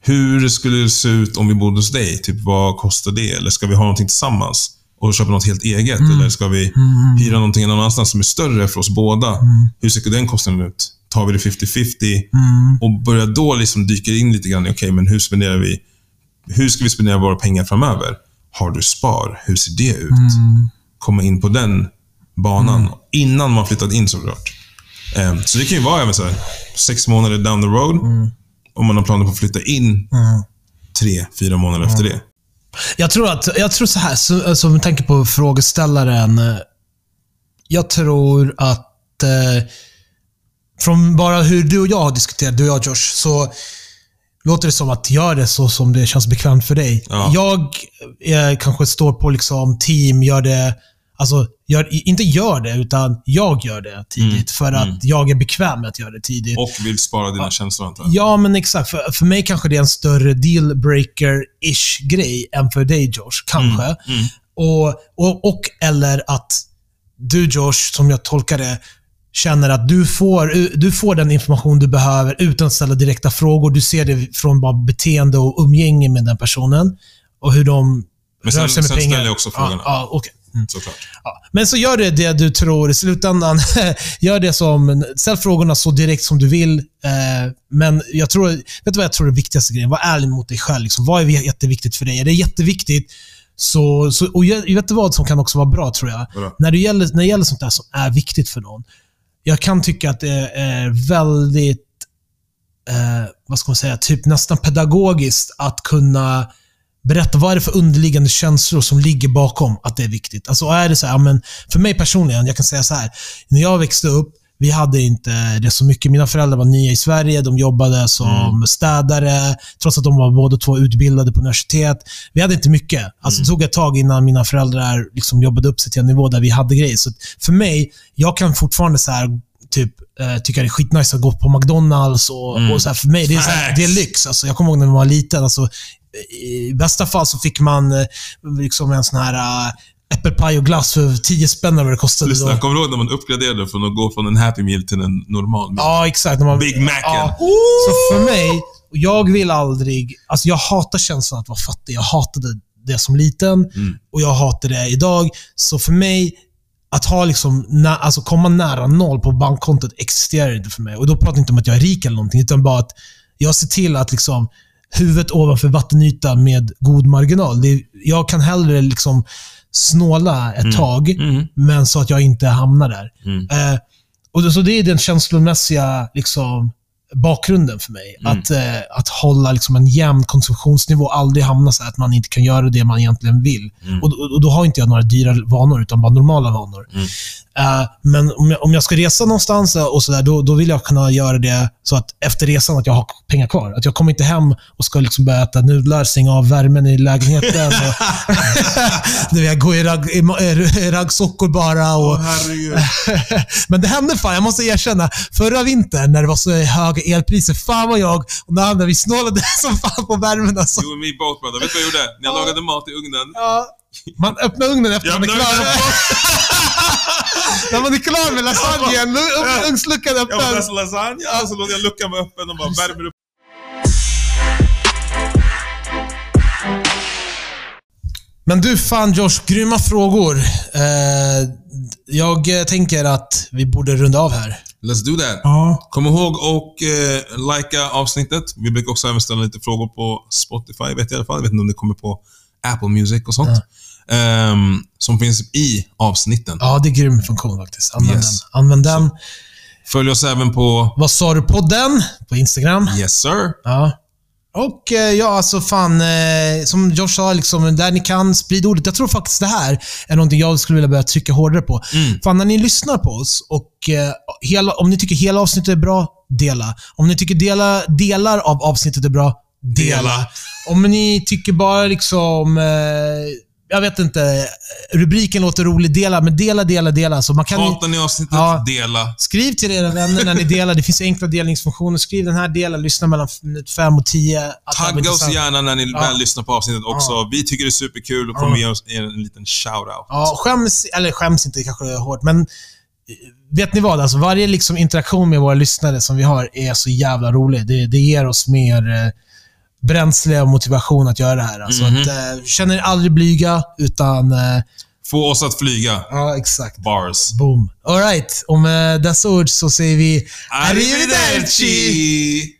hur skulle det se ut om vi bodde hos dig? Typ, vad kostar det? Eller ska vi ha någonting tillsammans och köpa något helt eget? Eller ska vi hyra någonting någon annanstans som är större för oss båda? Hur ser den kostnaden ut? Tar vi det 50-50? Och börja då liksom dyka in lite grann i, okej, men hur spenderar vi hur ska vi spendera våra pengar framöver? Har du spar? Hur ser det ut? Komma in på den banan innan man flyttat in såklart. Eh, så det kan ju vara även så här, sex månader down the road. Om man har planer på att flytta in tre, fyra månader efter det. Jag tror att, jag tror så här, så, så med tanke på frågeställaren. eh, Jag tror att eh, från bara hur du och jag har diskuterat, du och jag Josh, så låter det som att gör det så som det känns bekvämt för dig. Ja. Jag eh, kanske står på liksom team, gör det, alltså, gör, inte gör det, utan jag gör det tidigt. För att jag är bekväm med att göra det tidigt. Och vill spara dina känslor antar jag. Ja, men exakt. För, för mig kanske det är en större dealbreaker-ish grej än för dig, Josh. Kanske. Mm, Och, och, och eller att du, Josh, som jag tolkar det, känner att du får, du får den information du behöver utan att ställa direkta frågor. Du ser det från bara beteende och umgänge med den personen. Och hur de Men rör sen- sig med sen pengar. ställer jag också frågorna. Ja, ja, okej. Mm. Såklart. Ja. Men så gör det det du tror i slutändan. gör det som, ställ frågorna så direkt som du vill. Eh, men jag tror, vet du vad jag tror är viktigaste grejen? Var ärlig mot dig själv. Liksom. Vad är jätteviktigt för dig? Är det jätteviktigt, så, så, och jag, vet du vad som kan också vara bra, tror jag? Vadå? När det, gäller, när det gäller sånt där som är viktigt för någon. Jag kan tycka att det är väldigt, eh, vad ska man säga, typ nästan pedagogiskt att kunna berätta vad är det för underliggande känslor som ligger bakom att det är viktigt. Alltså är det så här, men för mig personligen, jag kan säga så här. När jag växte upp, vi hade inte det så mycket. Mina föräldrar var nya i Sverige. De jobbade som städare, trots att de var båda två utbildade på universitet. Vi hade inte mycket. Alltså, Det tog ett tag innan mina föräldrar liksom jobbade upp sig till en nivå där vi hade grejer. Så för mig, jag kan fortfarande så här, typ, eh, tycka det är skitnice att gå på McDonalds. Och, och så här, för mig, det är, här, det är lyx. Alltså, jag kommer ihåg när man var liten. Alltså, I bästa fall så fick man eh, liksom en sån här äppelpaj och glass för 10 spänn eller vad det kostade Lyssna, kommer du ihåg när man uppgraderade från att gå från en Happy Meal till en normal meal? Ja, exakt. När man, Big Macen. Ja. Så för mig, jag vill aldrig... Alltså jag hatar känslan att vara fattig. Jag hatade det som liten Mm. och jag hatar det idag. Så för mig, att ha liksom, alltså komma nära noll på bankkontot existerar inte för mig. Och Då pratar jag inte om att jag är rik eller någonting, utan bara att jag ser till att liksom huvudet ovanför vattenytan med god marginal. Det, jag kan hellre liksom snåla ett tag, Mm. men så att jag inte hamnar där. Mm. Eh, och det, så det är den känslomässiga liksom, bakgrunden för mig. Mm. Att, eh, att hålla liksom, en jämn konsumtionsnivå, aldrig hamna så att man inte kan göra det man egentligen vill. Mm. Och, och, och Då har inte jag några dyra vanor, utan bara normala vanor. Eh, men om jag, om jag ska resa någonstans eh, och så där, då, då vill jag kunna göra det så att efter resan att jag har pengar kvar. Att jag kommer inte hem och ska liksom börja äta nudlar, stänga av värmen i lägenheten. och, Du vet, gå i, ragg, i, i raggsockor bara. Och, herregud. men det hände fan, jag måste erkänna. Förra vintern när det var så höga elpriser, fan vad jag och när vi snålade som fan på värmen. Alltså. You and me both brother. Vet du vad jag gjorde? När jag lagade mat i ugnen. Ja, man öppnar ugnen efter Jag man är klar. När man är klar med lasagnen, lu- ugnsluckan Jag var öppen. bäst lasagne, och så låter jag luckan vara öppen och bara värmer upp. Men du, fan Josh, grymma frågor. Eh, jag eh, tänker att vi borde runda av här. Let's do that. Ja. Kom ihåg och eh, likea avsnittet. Vi brukar också även ställa lite frågor på Spotify, vet jag i alla fall. Jag vet inte om det kommer på Apple Music och sånt. Ehm, som finns i avsnitten. Ja, det är grym funktion faktiskt. Använd Yes. den. Använd den. Följ oss även på Vad sa du podden på Instagram? Yes Sir. Ja. Och eh, ja, alltså fan, eh, som Josh sa, liksom, där ni kan, sprid ordet. Jag tror faktiskt det här är någonting jag skulle vilja börja trycka hårdare på. Mm. Fan, när ni lyssnar på oss och eh, hela, om ni tycker hela avsnittet är bra, dela. Om ni tycker dela, delar av avsnittet är bra, dela. Dela. Om ni tycker bara liksom, eh, jag vet inte, rubriken låter rolig, dela, men dela, dela, dela. Så man kan Hatar ni avsnittet? Ja. Dela. Skriv till era vänner när ni delar. Det finns enkla delningsfunktioner. Skriv den här delen, lyssna mellan minut 5 och 10. Att det här var Tagga oss gärna när ni Ja. väl lyssnar på avsnittet också. Vi tycker det är superkul och kommer ge oss en liten shout-out. Ja, skäms, eller skäms inte kanske hårt, men eh, vet ni vad? Alltså, varje liksom interaktion med våra lyssnare som vi har är så jävla rolig. Det, det ger oss mer eh, bränsle och motivation att göra det här. Alltså, Mhm. att, eh, känner er aldrig blyga, utan... Eh, Få oss att flyga. ja, exakt. Bars. Boom. Alright, och med dessa ord så säger vi Arrivederci!